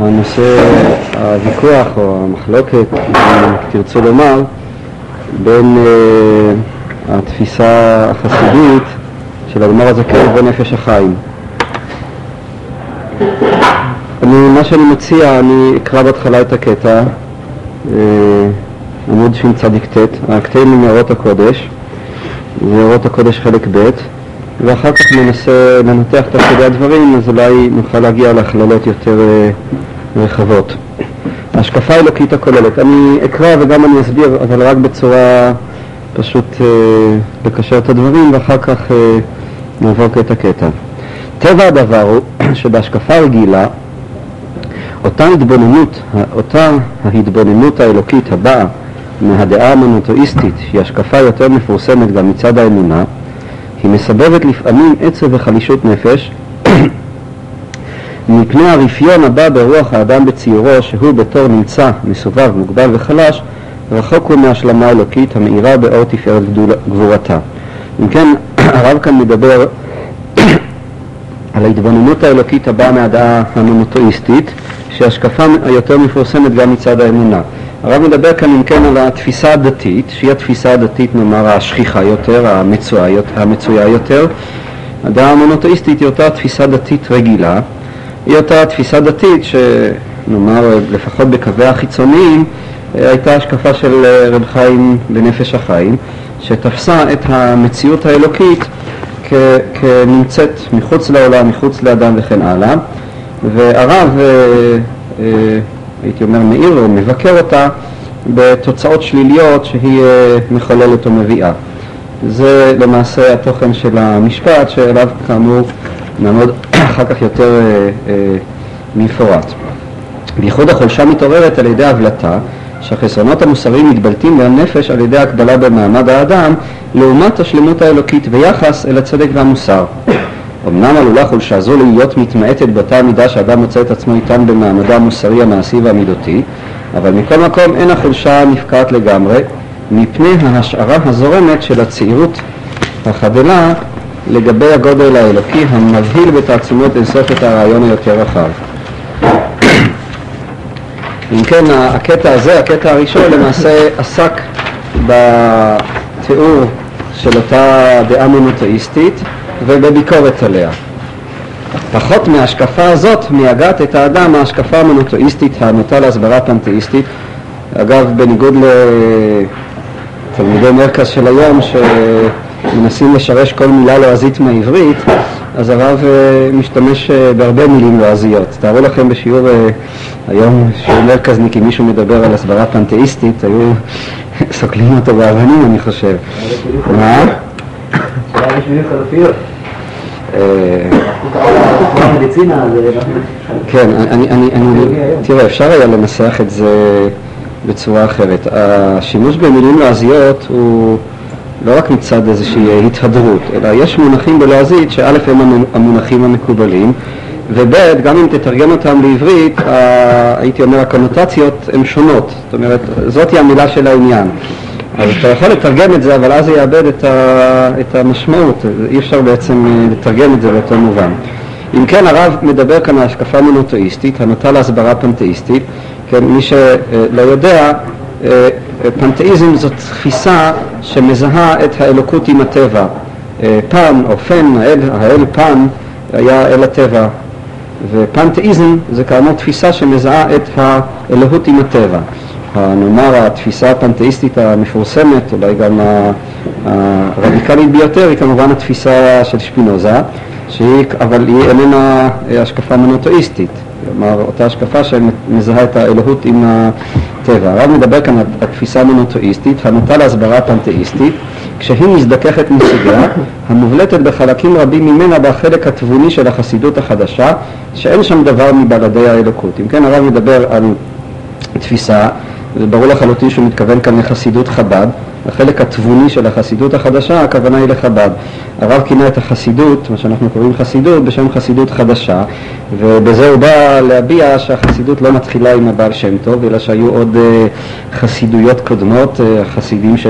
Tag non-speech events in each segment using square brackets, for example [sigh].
הנושא, הוויכוח או המחלוקת, אם תרצו לומר, בין uh, התפיסה החסידית של אדמו"ר הזקן ובין נפש החיים. אני, מה שאני מציע, אני אקרא בהתחלה את הקטע, uh, עמוד שצ"ט, הקטעים ממאורות הקודש, מאורות הקודש חלק ב', ואחר כך ננסה לנתח את כדי הדברים, אז אולי נוכל להגיע להכללות יותר uh, רחבות. ההשקפה האלוקית הכוללת, אני אקרא וגם אני אסביר, אבל רק בצורה פשוט uh, לקשר את הדברים, ואחר כך uh, נעבור קטע קטע. טבע הדבר הוא [clears throat] שבהשקפה רגילה, אותה התבוננות, אותה ההתבוננות האלוקית הבאה מהדעה המונותואיסטית, שהיא השקפה יותר מפורסמת גם מצד האמונה, היא מסבבת לפעמים עצב וחלישות נפש [clears throat] מפני הרפיון הבא ברוח האדם בציורו, שהוא בתור נמצא, מסובב, מוגבל וחלש, רחוק הוא מהשלמה האלוקית המאירה באור תפארת גבורתה. אם כן, [clears throat] הרב כאן מדבר [clears throat] על ההתבוננות האלוקית הבאה מהדעה המונותואיסטית, שהשקפה היותר מפורסמת גם מצד האמונה. הרב מדבר כאן אם כן על התפיסה הדתית, שהיא התפיסה הדתית נאמר השכיחה יותר, המצויה, יותר. הדעה המונותאיסטית היא אותה תפיסה דתית רגילה, היא אותה תפיסה דתית שנאמר לפחות בקווי החיצוניים הייתה השקפה של רב חיים בנפש החיים, שתפסה את המציאות האלוקית כנמצאת מחוץ לעולם, מחוץ לאדם וכן הלאה, והרב הייתי אומר מאיר או מבקר אותה בתוצאות שליליות שהיא אה, מחוללת או מביאה. זה למעשה התוכן של המשפט שאליו כאמור נעמוד [coughs] אחר כך יותר אה, אה, מפורט. בייחוד החולשה מתעוררת על ידי הבלטה שהחסרונות המוסריים מתבלטים מהנפש על ידי הקבלה במעמד האדם לעומת השלמות האלוקית ביחס אל הצדק והמוסר. אמנם עלולה חולשה זו להיות מתמעטת באותה המידה שאדם מוצא את עצמו איתן במעמדו המוסרי, המעשי והמידותי, אבל מכל מקום אין החולשה נפקעת לגמרי מפני ההשערה הזורמת של הצעירות החדלה לגבי הגודל האלוקי המבהיל בתעצומות אינסוף את הרעיון היותר רחב. אם כן, הקטע הזה, הקטע הראשון, למעשה עסק בתיאור של אותה דעה מונותאיסטית ובביקורת עליה. פחות מההשקפה הזאת מייגעת את האדם ההשקפה המונותואיסטית הנוטה להסברה פנתאיסטית. אגב, בניגוד לתלמידי מרכז של היום שמנסים לשרש כל מילה לועזית מהעברית, אז הרב אה, משתמש אה, בהרבה מילים לועזיות. תארו לכם בשיעור אה, היום, שיעור מרכזניק, אם מישהו מדבר על הסברה פנתאיסטית, היו [laughs] סוקלים אותו באבנים, אני חושב. מה? כן, אני, תראה, אפשר היה לנסח את זה בצורה אחרת. השימוש במילים לועזיות הוא לא רק מצד איזושהי התהדרות, אלא יש מונחים בלועזית שא' הם המונחים המקובלים, וב' גם אם תתרגם אותם לעברית, הייתי אומר הקונוטציות הן שונות, זאת אומרת, זאתי המילה של העניין. אז אתה יכול לתרגם את זה, אבל אז זה יאבד את, ה, את המשמעות, אי אפשר בעצם אה, לתרגם את זה באותו מובן. אם כן, הרב מדבר כאן על השקפה מונותואיסטית, הנוטה להסברה פנתאיסטית. כן, מי שלא יודע, אה, פנתאיזם זאת תפיסה שמזהה את האלוקות עם הטבע. אה, פן או פן, האל, האל פן היה אל הטבע, ופנתאיזם זה כאמור תפיסה שמזהה את האלוהות עם הטבע. נאמר התפיסה הפנתאיסטית המפורסמת, אולי גם הרדיקלית ביותר, היא כמובן התפיסה של שפינוזה, שהיא, אבל היא איננה השקפה מונותואיסטית, כלומר אותה השקפה שמזהה את האלוהות עם הטבע. הרב מדבר כאן על התפיסה המונותואיסטית, הנוטה להסברה פנתאיסטית, כשהיא מזדככת מסוגיה, המובלטת בחלקים רבים ממנה בחלק התבוני של החסידות החדשה, שאין שם דבר מבלעדי האלוקות. אם כן, הרב מדבר על תפיסה זה ברור לחלוטין שהוא מתכוון כאן לחסידות חב"ד, החלק התבוני של החסידות החדשה, הכוונה היא לחב"ד. הרב כינה את החסידות, מה שאנחנו קוראים חסידות, בשם חסידות חדשה, ובזה הוא בא להביע שהחסידות לא מתחילה עם הבעל שם טוב, אלא שהיו עוד uh, חסידויות קודמות, uh, חסידים ש...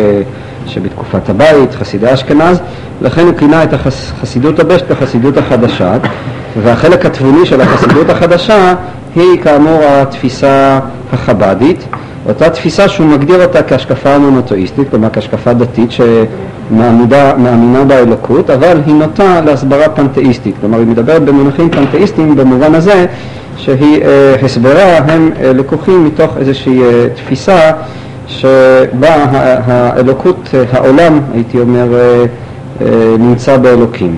שבתקופת הבית, חסידי אשכנז, לכן הוא כינה את החסידות הבשת כחסידות החדשה, והחלק התבוני של החסידות החדשה היא כאמור התפיסה החב"דית, אותה תפיסה שהוא מגדיר אותה כהשקפה מונותואיסטית, כלומר כהשקפה דתית שמאמינה באלוקות, אבל היא נוטה להסברה פנתאיסטית, כלומר היא מדברת במונחים פנתאיסטיים במובן הזה שהיא אה, הסברה הם אה, לקוחים מתוך איזושהי אה, תפיסה שבה האלוקות, העולם, הייתי אומר, נמצא באלוקים.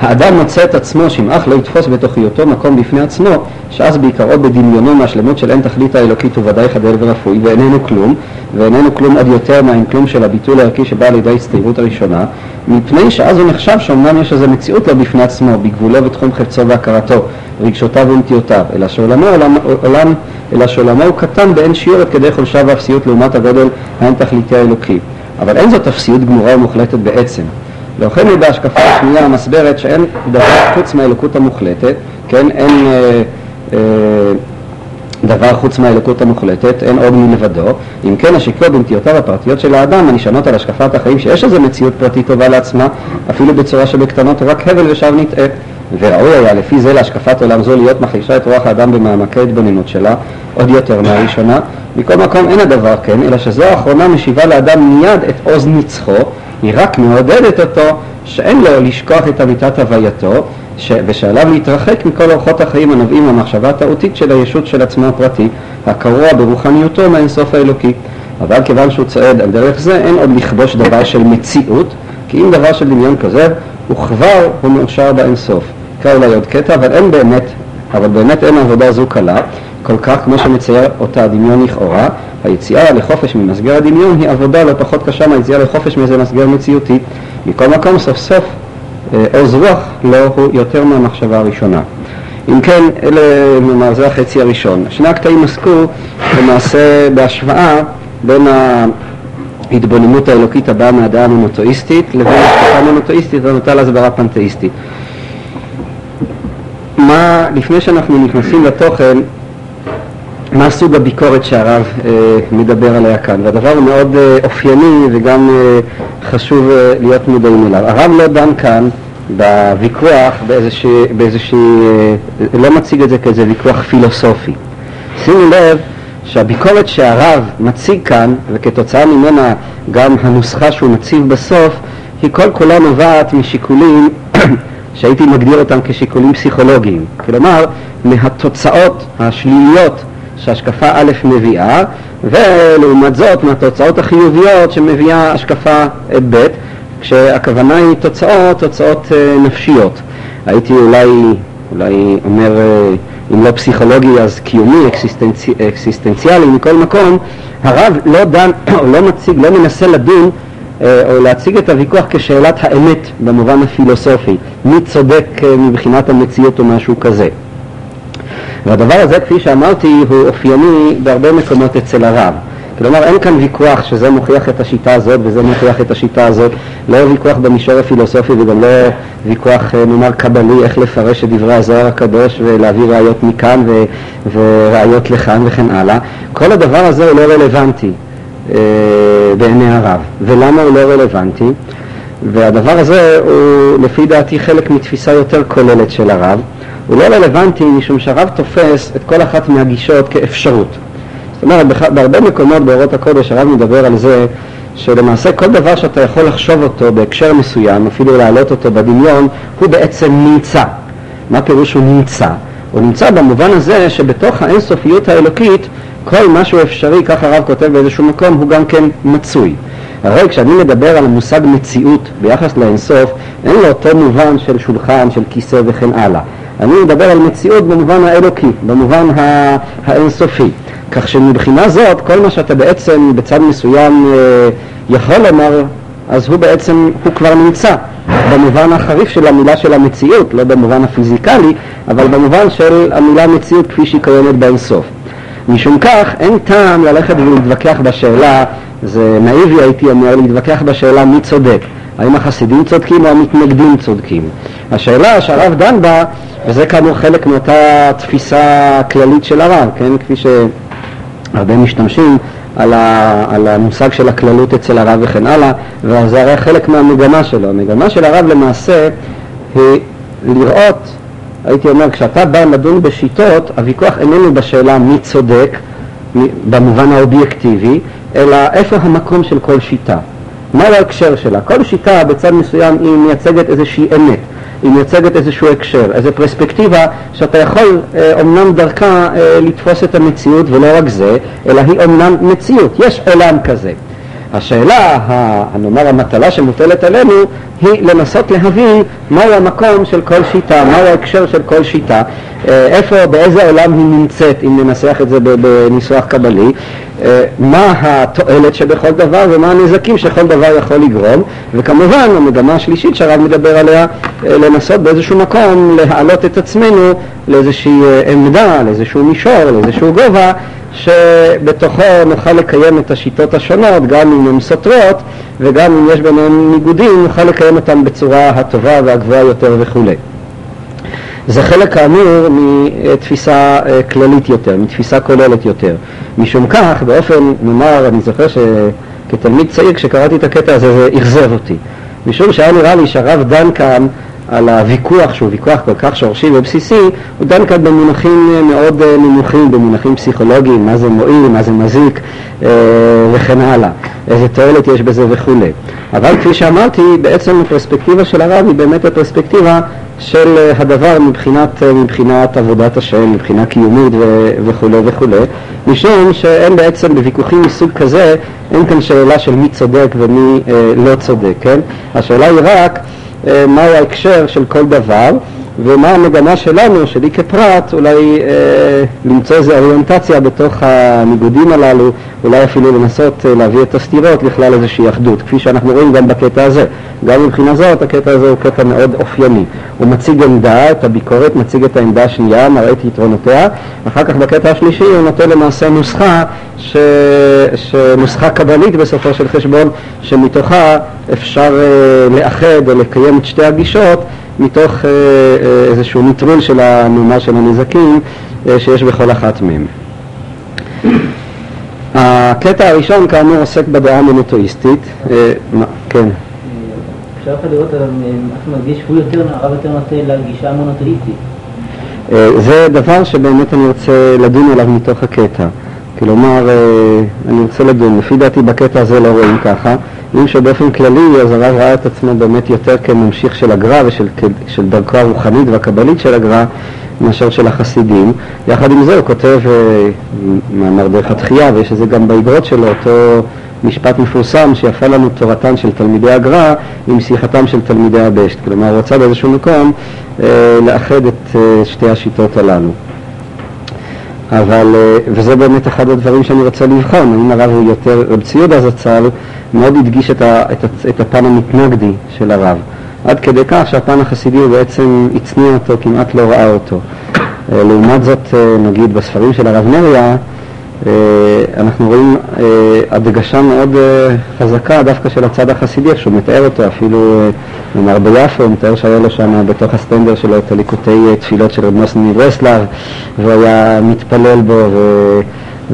האדם מוצא את עצמו שימאך לא יתפוס בתוכיותו מקום בפני עצמו, שאז בעיקרו בדמיונו מהשלמות של אין תכלית האלוקית הוא ודאי חדל ורפואי ואיננו כלום, ואיננו כלום עד יותר מהאין כלום של הביטול הערכי שבא לידי הצטיירות הראשונה, מפני שאז הוא נחשב שאומנם יש איזו מציאות לו בפני עצמו, בגבולו ותחום חפצו והכרתו, רגשותיו ונטיותיו, אלא שעולמו, עולם, עולם, אלא שעולמו הוא קטן באין שיעור עד כדי חולשה ואפסיות לעומת הגודל האין תכליתי האלוקי. אבל אין זאת אפסיות גמורה ומוחלטת בעצם. לכן היא בהשקפה השנייה המסברת שאין דבר חוץ מהאלוקות המוחלטת, כן, אין אה, אה, דבר חוץ מהאלוקות המוחלטת, אין עוד מלבדו, אם כן השקוע בנטיותיו הפרטיות של האדם הנשענות על השקפת החיים שיש איזו מציאות פרטית טובה לעצמה, אפילו בצורה שבקטנות רק הבל ושב נטעה. וראוי היה לפי זה להשקפת עולם זו להיות מחלישה את רוח האדם במעמקי התבוננות שלה עוד יותר מהראשונה. מכל מקום אין הדבר כן, אלא שזו האחרונה משיבה לאדם מיד את עוז נצחו היא רק מעודדת אותו שאין לו לשכוח את אמיתת הווייתו ש... ושעליו להתרחק מכל אורחות החיים הנובעים מהמחשבה הטעותית של הישות של עצמו הפרטי, הקרוע ברוחניותו מהאינסוף האלוקי. אבל כיוון שהוא צועד על דרך זה, אין עוד לכבוש דבר של מציאות, כי אם דבר של דמיון כזה, וכבר הוא מאושר באינסוף. קרא אולי עוד קטע, אבל אין באמת, אבל באמת אין עבודה זו קלה, כל כך כמו שמצייר אותה הדמיון לכאורה, היציאה לחופש ממסגר הדמיון היא עבודה לא פחות קשה מהיציאה לחופש מאיזה מסגר מציאותי. מכל מקום סוף סוף אה, עוז רוח לא הוא יותר מהמחשבה הראשונה. אם כן, אלה, נאמר, זה החצי הראשון. שני הקטעים עסקו למעשה בהשוואה בין ההתבוננות האלוקית הבאה מהדעה המונותואיסטית לבין השקפה המונותואיסטית הנוטה להסברה פנתאיסטית. מה, לפני שאנחנו נכנסים לתוכן, מה סוג הביקורת שהרב אה, מדבר עליה כאן, והדבר הוא מאוד אה, אופייני וגם אה, חשוב אה, להיות מודעים אליו. הרב לא דן כאן בוויכוח באיזושהי, באיזושהי אה, לא מציג את זה כאיזה ויכוח פילוסופי. שימו לב שהביקורת שהרב מציג כאן, וכתוצאה ממנה גם הנוסחה שהוא מציב בסוף, היא כל כולה נובעת משיקולים [coughs] שהייתי מגדיר אותם כשיקולים פסיכולוגיים. כלומר, מהתוצאות השליליות שהשקפה א' מביאה, ולעומת זאת מהתוצאות החיוביות שמביאה השקפה ב', כשהכוונה היא תוצאות, תוצאות אה, נפשיות. הייתי אולי, אולי אומר, אה, אם לא פסיכולוגי אז קיומי, אקסיסטנצי, אקסיסטנציאלי, מכל מקום, הרב לא דן, [coughs] או לא מציג, לא מנסה לדון אה, או להציג את הוויכוח כשאלת האמת במובן הפילוסופי, מי צודק מבחינת המציאות או משהו כזה. והדבר הזה, כפי שאמרתי, הוא אופייני בהרבה מקומות אצל הרב. כלומר, אין כאן ויכוח שזה מוכיח את השיטה הזאת וזה מוכיח את השיטה הזאת, לא ויכוח במישור הפילוסופי וגם לא ויכוח, אה, נאמר, קבלי, איך לפרש את דברי הזוהר הקדוש ולהביא ראיות מכאן ו- וראיות לכאן וכן הלאה. כל הדבר הזה הוא לא רלוונטי אה, בעיני הרב. ולמה הוא לא רלוונטי? והדבר הזה הוא לפי דעתי חלק מתפיסה יותר כוללת של הרב. הוא לא רלוונטי משום שהרב תופס את כל אחת מהגישות כאפשרות. זאת אומרת, בהרבה מקומות באורות הקודש הרב מדבר על זה שלמעשה כל דבר שאתה יכול לחשוב אותו בהקשר מסוים, אפילו להעלות אותו בדמיון, הוא בעצם נמצא. מה פירוש הוא נמצא? הוא נמצא במובן הזה שבתוך האינסופיות האלוקית כל משהו אפשרי, כך הרב כותב באיזשהו מקום, הוא גם כן מצוי. הרי כשאני מדבר על המושג מציאות ביחס לאינסוף, אין לו אותו מובן של שולחן, של כיסא וכן הלאה. אני מדבר על מציאות במובן האלוקי, במובן האינסופי. כך שמבחינה זאת, כל מה שאתה בעצם בצד מסוים אה, יכול לומר, אז הוא בעצם, הוא כבר נמצא במובן החריף של המילה של המציאות, לא במובן הפיזיקלי, אבל במובן של המילה מציאות כפי שהיא קיימת באינסוף. משום כך, אין טעם ללכת ולהתווכח בשאלה, זה נאיבי הייתי אומר, להתווכח בשאלה מי צודק. האם החסידים צודקים או המתנגדים צודקים. השאלה שהרב דן בה, וזה כאמור חלק מאותה תפיסה כללית של הרב, כן, כפי שהרבה משתמשים על, ה, על המושג של הכללות אצל הרב וכן הלאה, וזה הרי חלק מהמגמה שלו. המגמה של הרב למעשה היא לראות הייתי אומר, כשאתה בא לדון בשיטות, הוויכוח איננו בשאלה מי צודק במובן האובייקטיבי, אלא איפה המקום של כל שיטה. מה ההקשר שלה? כל שיטה בצד מסוים היא מייצגת איזושהי אמת, היא מייצגת איזשהו הקשר, איזו פרספקטיבה שאתה יכול אה, אומנם דרכה אה, לתפוס את המציאות ולא רק זה, אלא היא אומנם מציאות, יש עולם כזה. השאלה, נאמר המטלה שמוטלת עלינו, היא לנסות להבין מהו המקום של כל שיטה, מהו ההקשר של כל שיטה, אה, איפה, באיזה עולם היא נמצאת, אם ננסח את זה בניסוח קבלי, אה, מה התועלת שבכל דבר ומה הנזקים שכל דבר יכול לגרום, וכמובן המגמה השלישית שהרב מדבר עליה, אה, לנסות באיזשהו מקום להעלות את עצמנו לאיזושהי עמדה, לאיזשהו מישור, לאיזשהו גובה, שבתוכו נוכל לקיים את השיטות השונות, גם אם הן סותרות וגם אם יש ביניהן ניגודים, נוכל לקיים אותן בצורה הטובה והגבוהה יותר וכולי. זה חלק כאמור מתפיסה אה, כללית יותר, מתפיסה כוללת יותר. משום כך, באופן, נאמר, אני זוכר שכתלמיד צעיר כשקראתי את הקטע הזה זה אכזב אותי. משום שהיה נראה לי שהרב דן כאן על הוויכוח שהוא ויכוח כל כך שורשי ובסיסי, הוא דן כאן במונחים אה, מאוד אה, נמוכים, במונחים פסיכולוגיים, מה זה מועיל, מה זה מזיק אה, וכן הלאה, איזה תועלת יש בזה וכולי. אבל כפי שאמרתי, בעצם הפרספקטיבה של הרב היא באמת הפרספקטיבה של הדבר מבחינת, מבחינת עבודת השם, מבחינה קיומית וכולי וכולי, משום שאין בעצם בוויכוחים מסוג כזה, אין כאן שאלה של מי צודק ומי אה, לא צודק, כן? השאלה היא רק מהו ההקשר של כל דבר ומה המגמה שלנו, שלי כפרט, אולי אה, למצוא איזו אוריינטציה בתוך הניגודים הללו, אולי אפילו לנסות אה, להביא את הסתירות לכלל איזושהי אחדות, כפי שאנחנו רואים גם בקטע הזה. גם מבחינה זאת הקטע הזה הוא קטע מאוד אופייני. הוא מציג עמדה, את הביקורת, מציג את העמדה השנייה, מראה את יתרונותיה, אחר כך בקטע השלישי הוא נותן למעשה נוסחה, ש... שנוסחה קבלית בסופו של חשבון, שמתוכה אפשר אה, לאחד או לקיים את שתי הגישות מתוך אה, אה, איזשהו נטרול של הנאומה של הנזקים אה, שיש בכל אחת מהם. הקטע הראשון כאמור עוסק בדעה המונותואיסטית, כן. אפשר לך לראות, איך מרגיש, הוא יותר, הרב יותר נוטה לגישה המונותואיסטית. זה דבר שבאמת אני רוצה לדון עליו מתוך הקטע. כלומר, אני רוצה לדון, לפי דעתי בקטע הזה לא רואים ככה. אם שבאופן כללי אז הרב ראה את עצמו באמת יותר כממשיך של הגר"א ושל דרכו הרוחנית והקבלית של הגר"א מאשר של החסידים. יחד עם זה הוא כותב אה, מאמר דרך התחייה, ויש את זה גם באגרות שלו, אותו משפט מפורסם שיפה לנו תורתן של תלמידי הגר"א עם שיחתם של תלמידי הבשט. כלומר הוא רצה באיזשהו מקום אה, לאחד את אה, שתי השיטות הללו. אבל, אה, וזה באמת אחד הדברים שאני רוצה לבחון, האם הרב הוא יותר, רב ציודה זצ"ל מאוד הדגיש את, ה, את, את הפן המתנגדי של הרב, עד כדי כך שהפן החסידי הוא בעצם הצניע אותו, כמעט לא ראה אותו. אה, לעומת זאת, אה, נגיד בספרים של הרב נריה, אנחנו רואים הדגשה מאוד חזקה דווקא של הצד החסידי, איך שהוא מתאר אותו, אפילו נאמר ביפו, הוא מתאר שהיה לו שם בתוך הסטנדר שלו את הליקוטי תפילות של רב נוסן מברסלב, והוא היה מתפלל בו, ו...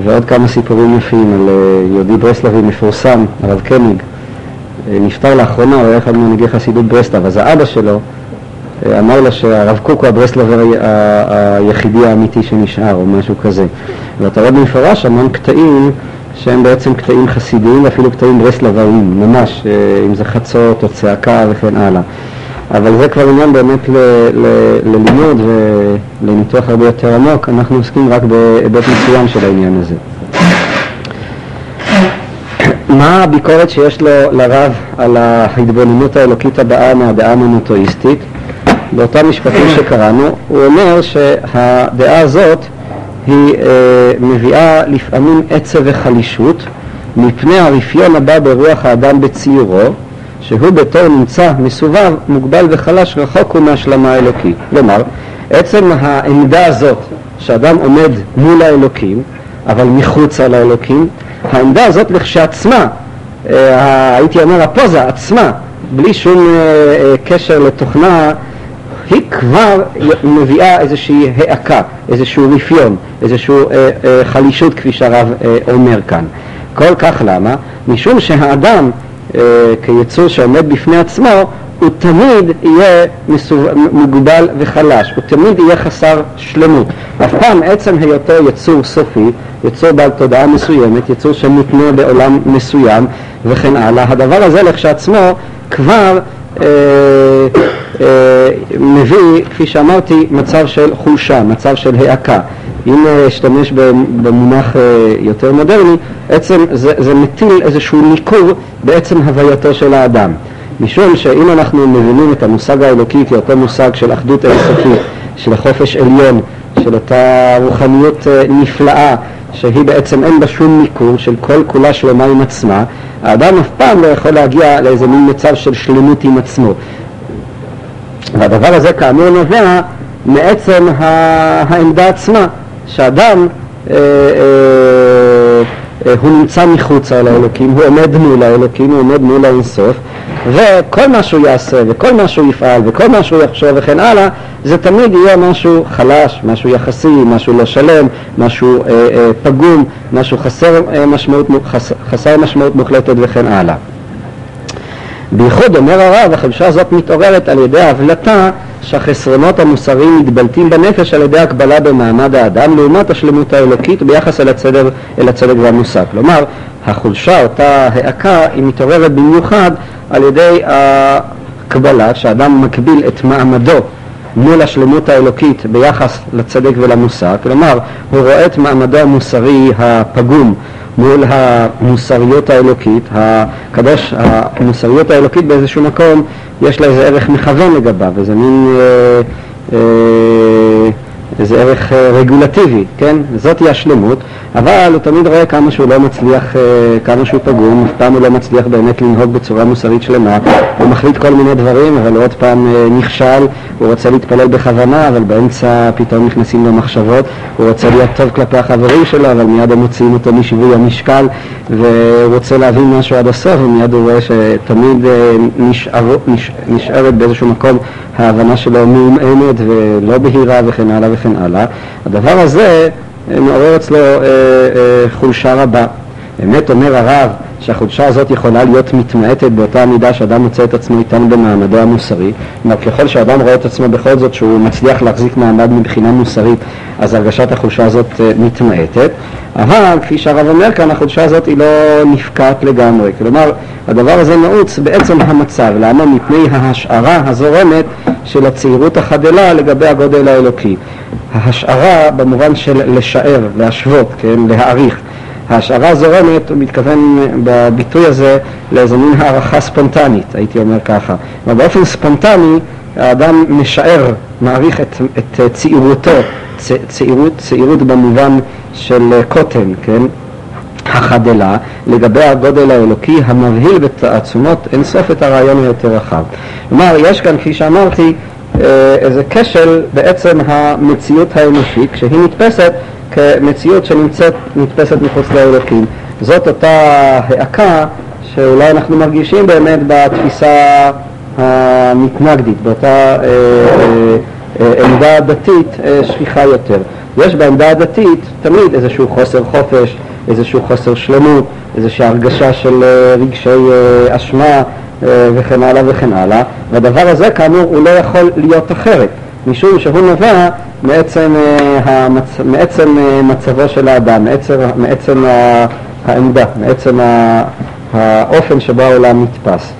ועוד כמה סיפורים יפים על אה, יהודי ברסלבי מפורסם, הרב קניג, אה, נפטר לאחרונה, הוא היה אחד ממנהיגי חסידות ברסלב, אז האבא שלו אה, אמר לו שהרב קוק הוא הברסלבר היחידי האמיתי שנשאר, או משהו כזה. ואתה רואה במפורש המון קטעים שהם בעצם קטעים חסידיים ואפילו קטעים ברסלביים, ממש, אם זה חצות או צעקה וכן הלאה. אבל זה כבר עניין באמת ל, ל, ללימוד ולניתוח הרבה יותר עמוק, אנחנו עוסקים רק בהיבט מסוים של העניין הזה. [coughs] מה הביקורת שיש לו לרב על ההתבוננות האלוקית הבאה מהדעה המונותואיסטית? באותם משפטים [coughs] שקראנו, הוא אומר שהדעה הזאת היא אה, מביאה לפעמים עצב וחלישות מפני הרפיון הבא ברוח האדם בציורו שהוא בתור נמצא מסובב, מוגבל וחלש, רחוק הוא מהשלמה האלוקית. כלומר, עצם העמדה הזאת שאדם עומד מול האלוקים, אבל מחוץ על האלוקים, העמדה הזאת לכשעצמה, אה, הייתי אומר הפוזה עצמה, בלי שום אה, אה, קשר לתוכנה, היא כבר מביאה איזושהי העקה, איזשהו רפיון, איזושהי חלישות כפי שהרב אומר כאן. כל כך למה? משום שהאדם אה, כיצור שעומד בפני עצמו, הוא תמיד יהיה מסוב... מוגבל וחלש, הוא תמיד יהיה חסר שלמות. אף פעם עצם היותו יצור סופי, יצור בעל תודעה מסוימת, יצור שמותנה בעולם מסוים וכן הלאה, הדבר הזה לכשעצמו כבר אה, אה, מביא, כפי שאמרתי, מצב של חולשה, מצב של העקה. אם אשתמש במונח אה, יותר מודרני, עצם זה, זה מטיל איזשהו ניכור בעצם הווייתו של האדם. משום שאם אנחנו מבינים את המושג האלוקי כאותו מושג של אחדות אינסופית, של חופש עליון, של אותה רוחניות אה, נפלאה, שהיא בעצם אין בה שום ניכור, של כל כולה שלמה עם עצמה, האדם אף פעם לא יכול להגיע לאיזה מין מצב של שלמות עם עצמו. והדבר הזה כאמור נובע מעצם העמדה עצמה, שאדם אה, אה, הוא נמצא מחוץ על האלוקים, הוא עומד מול האלוקים, הוא עומד מול האינסוף, וכל מה שהוא יעשה וכל מה שהוא יפעל וכל מה שהוא יחשוב וכן הלאה, זה תמיד יהיה משהו חלש, משהו יחסי, משהו לא שלם, משהו אה, אה, פגום, משהו חסר, אה, משמעות, חס, חסר משמעות מוחלטת וכן הלאה. בייחוד אומר הרב, החדשה הזאת מתעוררת על ידי ההבלטה שהחסרונות המוסריים מתבלטים בנפש על ידי הקבלה במעמד האדם לעומת השלמות האלוקית ביחס אל הצדק, אל הצדק והמוסר. כלומר, החולשה, אותה העקה, היא מתעוררת במיוחד על ידי הקבלה, שאדם מקביל את מעמדו מול השלמות האלוקית ביחס לצדק ולמוסר, כלומר הוא רואה את מעמדו המוסרי הפגום מול המוסריות האלוקית, הקדוש, המוסריות האלוקית באיזשהו מקום יש לה איזה ערך מכוון לגביו, איזה מין אה, אה, איזה ערך אה, רגולטיבי, כן? זאת היא השלמות, אבל הוא תמיד רואה כמה שהוא לא מצליח, אה, כמה שהוא פגום, אף פעם הוא לא מצליח באמת לנהוג בצורה מוסרית שלמה, הוא מחליט כל מיני דברים, אבל עוד פעם אה, נכשל, הוא רוצה להתפלל בכוונה, אבל באמצע פתאום נכנסים לו מחשבות, הוא רוצה להיות טוב כלפי החברים שלו, אבל מיד הם מוציאים אותו משיווי המשקל, והוא רוצה להבין משהו עד הסוף, ומיד הוא רואה שתמיד נשאר, נשארת באיזשהו מקום ההבנה שלו מעומעמת ולא בהירה וכן הלאה וכן הלאה. הדבר הזה אה, מעורר אצלו אה, אה, חולשה רבה. באמת אומר הרב שהחולשה הזאת יכולה להיות מתמעטת באותה מידה שאדם מוצא את עצמו איתן במעמדו המוסרי. כלומר, ככל שאדם רואה את עצמו בכל זאת שהוא מצליח להחזיק מעמד מבחינה מוסרית, אז הרגשת החולשה הזאת מתמעטת. אבל כפי שהרב אומר כאן, החולשה הזאת היא לא נפקעת לגמרי. כלומר, הדבר הזה נעוץ בעצם המצב. למה? מפני ההשערה הזורמת של הצעירות החדלה לגבי הגודל האלוקי. ההשערה במובן של לשער, להשוות, כן, להעריך. ההשערה זורמת, הוא מתכוון בביטוי הזה לאיזו מין הערכה ספונטנית, הייתי אומר ככה. אבל באופן ספונטני האדם משער, מעריך את, את צעירותו, צ, צעירות, צעירות במובן של קוטן, כן? החדלה, לגבי הגודל האלוקי המבהיל בתעצומות אינסוף את הרעיון היותר רחב. כלומר, יש כאן, כפי שאמרתי, אה, איזה כשל בעצם המציאות האנושית, כשהיא נתפסת כמציאות שנמצאת, נתפסת מחוץ לאלוקים. זאת אותה העקה שאולי אנחנו מרגישים באמת בתפיסה המתנגדית, באותה אה, אה, אה, עמדה דתית שכיחה יותר. יש בעמדה הדתית תמיד איזשהו חוסר חופש, איזשהו חוסר שלמות, איזושהי הרגשה של רגשי אשמה וכן הלאה וכן הלאה, והדבר הזה כאמור הוא לא יכול להיות אחרת, משום שהוא נובע מעצם, המצ... מעצם מצבו של האדם, מעצם, מעצם העמדה, מעצם האופן שבו העולם נתפס.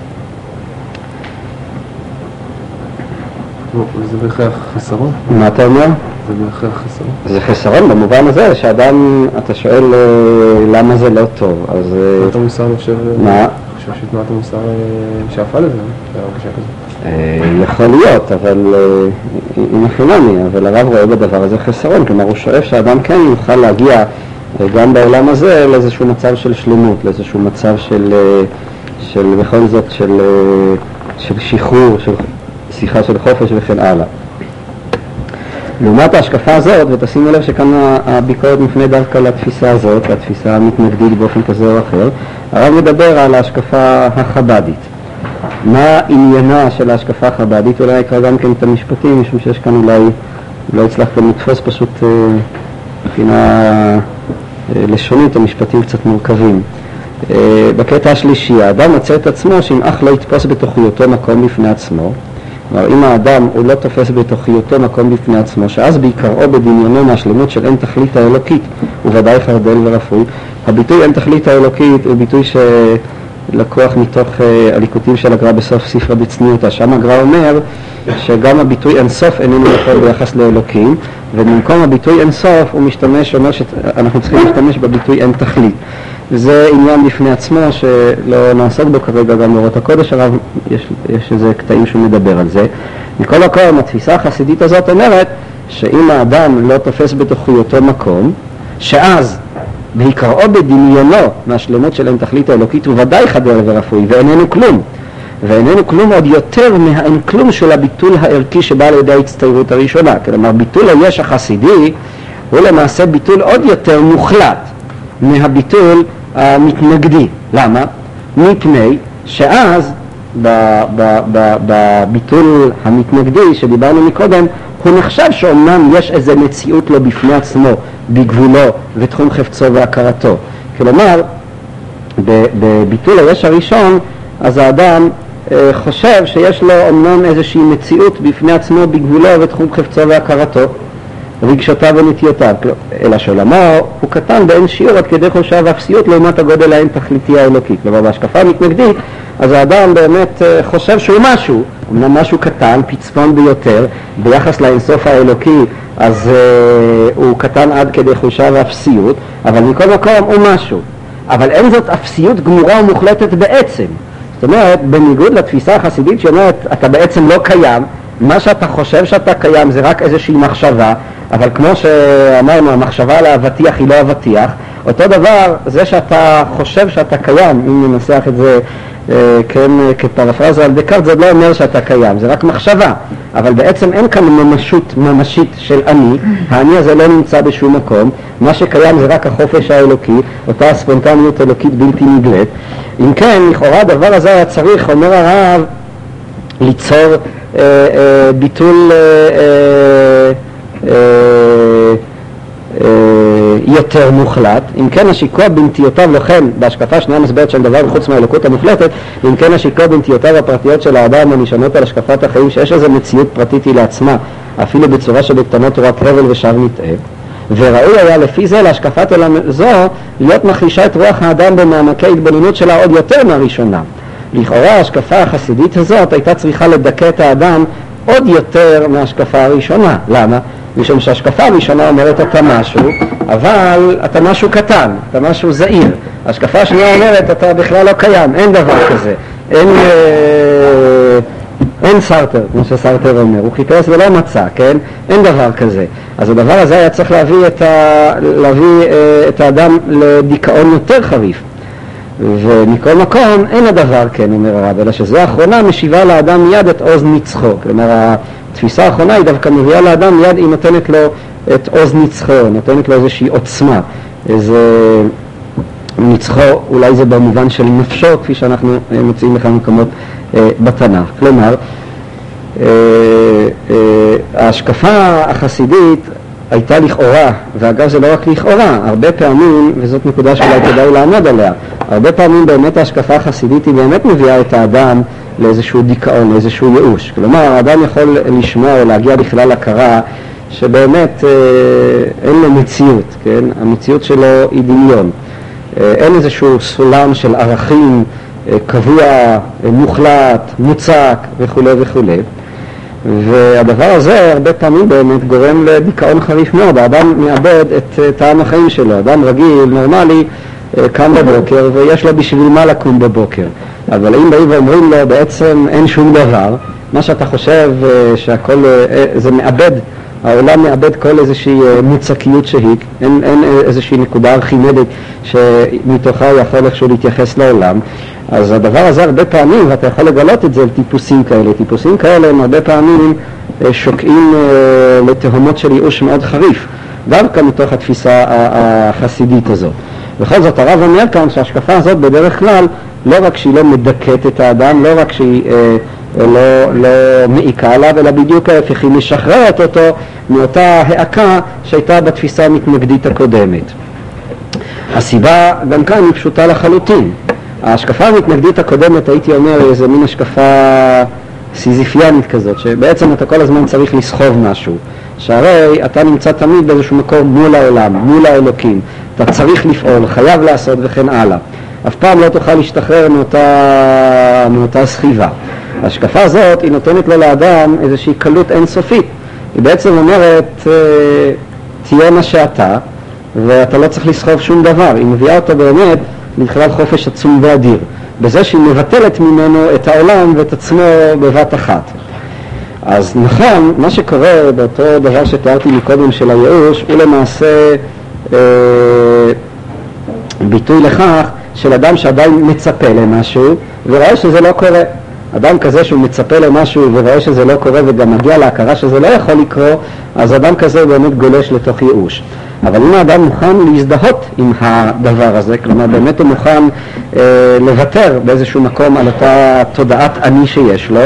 זה בהכרח חסרון? מה אתה אומר? זה בהכרח חסרון. זה חסרון במובן הזה שאדם, אתה שואל אה, למה זה לא טוב, אז... אה, המוסר אני חושב... מה? חושב שתנועת המוסר אה, שאפה לזה, להרגשה כזאת. יכול להיות, אבל היא לי, אבל הרב רואה בדבר הזה חסרון, כלומר הוא שואף שאדם כן יוכל להגיע גם בעולם הזה לאיזשהו מצב של שלמות, לאיזשהו מצב של, של בכל זאת, של, של שחרור, של שיחה של חופש וכן הלאה. לעומת ההשקפה הזאת, ותשימו לב שכאן הביקורת מפנה דווקא לתפיסה הזאת, לתפיסה המתנגדית באופן כזה או אחר, הרב מדבר על ההשקפה החב"דית. מה עניינה של ההשקפה החב"דית? אולי אקרא גם כן את המשפטים, משום שיש כאן אולי, לא הצלחתם לתפוס פשוט אה, מבחינה אה, לשונית, המשפטים קצת מורכבים. אה, בקטע השלישי, האדם מוצא את עצמו שאם אך לא יתפוס בתוכיותו מקום בפני עצמו, כלומר אם האדם הוא לא תופס בתוכיותו מקום בפני עצמו, שאז בעיקרו בדמיונו מהשלמות של אין תכלית האלוקית, הוא ודאי חרדל ורפוי. הביטוי אין תכלית האלוקית הוא ביטוי שלקוח מתוך uh, הליקוטים של הגר"א בסוף ספר בצניעותא, שם הגר"א אומר שגם הביטוי אין סוף איננו יכול ביחס לאלוקים, ובמקום הביטוי אין סוף הוא משתמש, אומר שאנחנו צריכים להשתמש בביטוי אין תכלית. זה עניין בפני עצמו שלא נעסוק בו כרגע גם באורות הקודש, הרב, יש, יש איזה קטעים שהוא מדבר על זה. מכל מקום, התפיסה החסידית הזאת אומרת שאם האדם לא תופס בתוכיותו מקום, שאז בעיקרו בדמיונו מהשלמות של אין תכלית האלוקית הוא ודאי חדר ורפואי ואיננו כלום. ואיננו כלום עוד יותר מהאין כלום של הביטול הערכי שבא על ידי ההצטיירות הראשונה. כלומר, ביטול היש החסידי הוא למעשה ביטול עוד יותר מוחלט מהביטול המתנגדי. למה? מפני שאז בביטול המתנגדי שדיברנו מקודם, הוא נחשב שאומנם יש איזו מציאות לו בפני עצמו, בגבולו ותחום חפצו והכרתו. כלומר, בביטול היש הראשון, אז האדם חושב שיש לו אמנם איזושהי מציאות בפני עצמו בגבולו ותחום חפצו והכרתו, רגשותיו ונטיותיו, אלא שעולמו הוא קטן באין שיעור עד כדי חולשה ואפסיות לעומת הגודל האין תכליתי האלוקי. כלומר בהשקפה המתנגדית, אז האדם באמת אה, חושב שהוא משהו, אמנם משהו קטן, פצפון ביותר, ביחס לאינסוף האלוקי אז uh, הוא קטן עד כדי חולשה ואפסיות, אבל מכל מקום הוא משהו. אבל אין זאת אפסיות גמורה ומוחלטת בעצם. זאת אומרת, בניגוד לתפיסה החסידית שאומרת, אתה בעצם לא קיים, מה שאתה חושב שאתה קיים זה רק איזושהי מחשבה, אבל כמו שאמרנו, המחשבה על האבטיח היא לא אבטיח, אותו דבר, זה שאתה חושב שאתה קיים, אם ננסח את זה כן, כפרפרזה על דקארט, זה לא אומר שאתה קיים, זה רק מחשבה, אבל בעצם אין כאן ממשות ממשית של אני, האני הזה לא נמצא בשום מקום, מה שקיים זה רק החופש האלוקי, אותה הספונטניות אלוקית בלתי נגלית. אם כן, לכאורה הדבר הזה היה צריך, אומר הרב, ליצור אה, אה, ביטול אה, אה, אה, יותר מוחלט, אם כן השיקוע בנטיותיו לכן, בהשקפה שנייה מסברת של דבר חוץ מהאלוקות המוחלטת, אם כן השיקוע בנטיותיו הפרטיות של האדם הנשענות על השקפת החיים שיש איזו מציאות פרטית היא לעצמה, אפילו בצורה שבקטנות רק הבל ושב נטעה. וראוי היה לפי זה להשקפת עולם זו להיות מחלישה את רוח האדם במעמקי התבוננות שלה עוד יותר מהראשונה. לכאורה ההשקפה החסידית הזאת הייתה צריכה לדכא את האדם עוד יותר מההשקפה הראשונה. למה? משום שההשקפה הראשונה אומרת אתה משהו, אבל אתה משהו קטן, אתה משהו זעיר. ההשקפה השנייה אומרת אתה בכלל לא קיים, אין דבר כזה. אין, אה, אין סרטר, כמו שסרטר אומר, הוא חיפש ולא מצא, כן? אין דבר כזה. אז הדבר הזה היה צריך להביא את, ה, להביא, אה, את האדם לדיכאון יותר חריף. ומכל מקום אין הדבר כן, אומר הרב, אלא שזו האחרונה משיבה לאדם מיד את עוז נצחו. כלומר, התפיסה האחרונה היא דווקא מביאה לאדם מיד, היא נותנת לו את עוז נצחו, נותנת לו איזושהי עוצמה, איזה נצחו, אולי זה במובן של נפשו, כפי שאנחנו מוצאים בכמה מקומות אה, בתנ"ך. כלומר, אה, אה, ההשקפה החסידית הייתה לכאורה, ואגב זה לא רק לכאורה, הרבה פעמים, וזאת נקודה שאולי כדאי לעמוד עליה, הרבה פעמים באמת ההשקפה החסידית היא באמת מביאה את האדם לאיזשהו דיכאון, לאיזשהו ייאוש. כלומר, האדם יכול לשמוע או להגיע בכלל הכרה שבאמת אה, אין לו מציאות, כן? המציאות שלו היא דמיון. אה, אין איזשהו סולם של ערכים אה, קבוע, מוחלט, מוצק וכולי וכולי. והדבר הזה הרבה פעמים באמת גורם לדיכאון חריף מאוד, האדם מאבד את טעם החיים שלו, אדם רגיל, נורמלי, קם בבוקר ויש לו בשביל מה לקום בבוקר, אבל אם באים ואומרים לו בעצם אין שום דבר, מה שאתה חושב אה, שהכל, אה, זה מאבד, העולם מאבד כל איזושהי מוצקיות שהיא, אין, אין איזושהי נקודה ארכימדית שמתוכה הוא יכול איכשהו להתייחס לעולם, אז הדבר הזה הרבה פעמים, ואתה יכול לגלות את זה לטיפוסים כאלה, טיפוסים כאלה הם הרבה פעמים שוקעים לתהומות של ייאוש מאוד חריף, דווקא מתוך התפיסה החסידית הזאת. בכל זאת הרב אומר כאן שההשקפה הזאת בדרך כלל לא רק שהיא לא מדכאת את האדם, לא רק שהיא אה, לא, לא מעיקה עליו, אלא בדיוק ההפך, היא משחררת אותו מאותה העקה שהייתה בתפיסה המתנגדית הקודמת. הסיבה גם כאן היא פשוטה לחלוטין. ההשקפה המתנגדית הקודמת, הייתי אומר, איזה מין השקפה סיזיפיאנית כזאת, שבעצם אתה כל הזמן צריך לסחוב משהו. שהרי אתה נמצא תמיד באיזשהו מקום מול העולם, מול האלוקים. אתה צריך לפעול, חייב לעשות וכן הלאה. אף פעם לא תוכל להשתחרר מאותה, מאותה סחיבה. ההשקפה הזאת היא נותנת לו לאדם איזושהי קלות אינסופית. היא בעצם אומרת, אה, תהיה מה שאתה, ואתה לא צריך לסחוב שום דבר. היא מביאה אותו באמת לכלל חופש עצום ואדיר, בזה שהיא מבטלת ממנו את העולם ואת עצמו בבת אחת. אז נכון, מה שקורה באותו דבר שתיארתי מקודם של הייאוש, הוא למעשה אה, ביטוי לכך של אדם שעדיין מצפה למשהו ורואה שזה לא קורה. אדם כזה שהוא מצפה למשהו ורואה שזה לא קורה וגם מגיע להכרה שזה לא יכול לקרות, אז אדם כזה באמת גולש לתוך ייאוש. אבל אם האדם מוכן להזדהות עם הדבר הזה, כלומר באמת הוא מוכן אה, לוותר באיזשהו מקום על אותה תודעת אני שיש לו,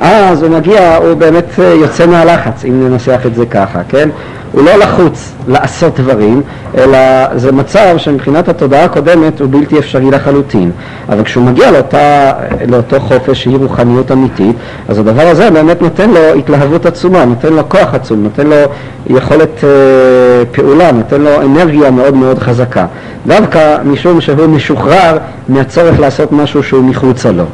אז הוא מגיע, הוא באמת אה, יוצא מהלחץ, אם ננסח את זה ככה, כן? הוא לא לחוץ לעשות דברים, אלא זה מצב שמבחינת התודעה הקודמת הוא בלתי אפשרי לחלוטין. אבל כשהוא מגיע לאותה, לאותו חופש שהיא רוחניות אמיתית, אז הדבר הזה באמת נותן לו התלהבות עצומה, נותן לו כוח עצום, נותן לו יכולת אה, פעולה, נותן לו אנרגיה מאוד מאוד חזקה. דווקא משום שהוא משוחרר מהצורך לעשות משהו שהוא מחוצה לו.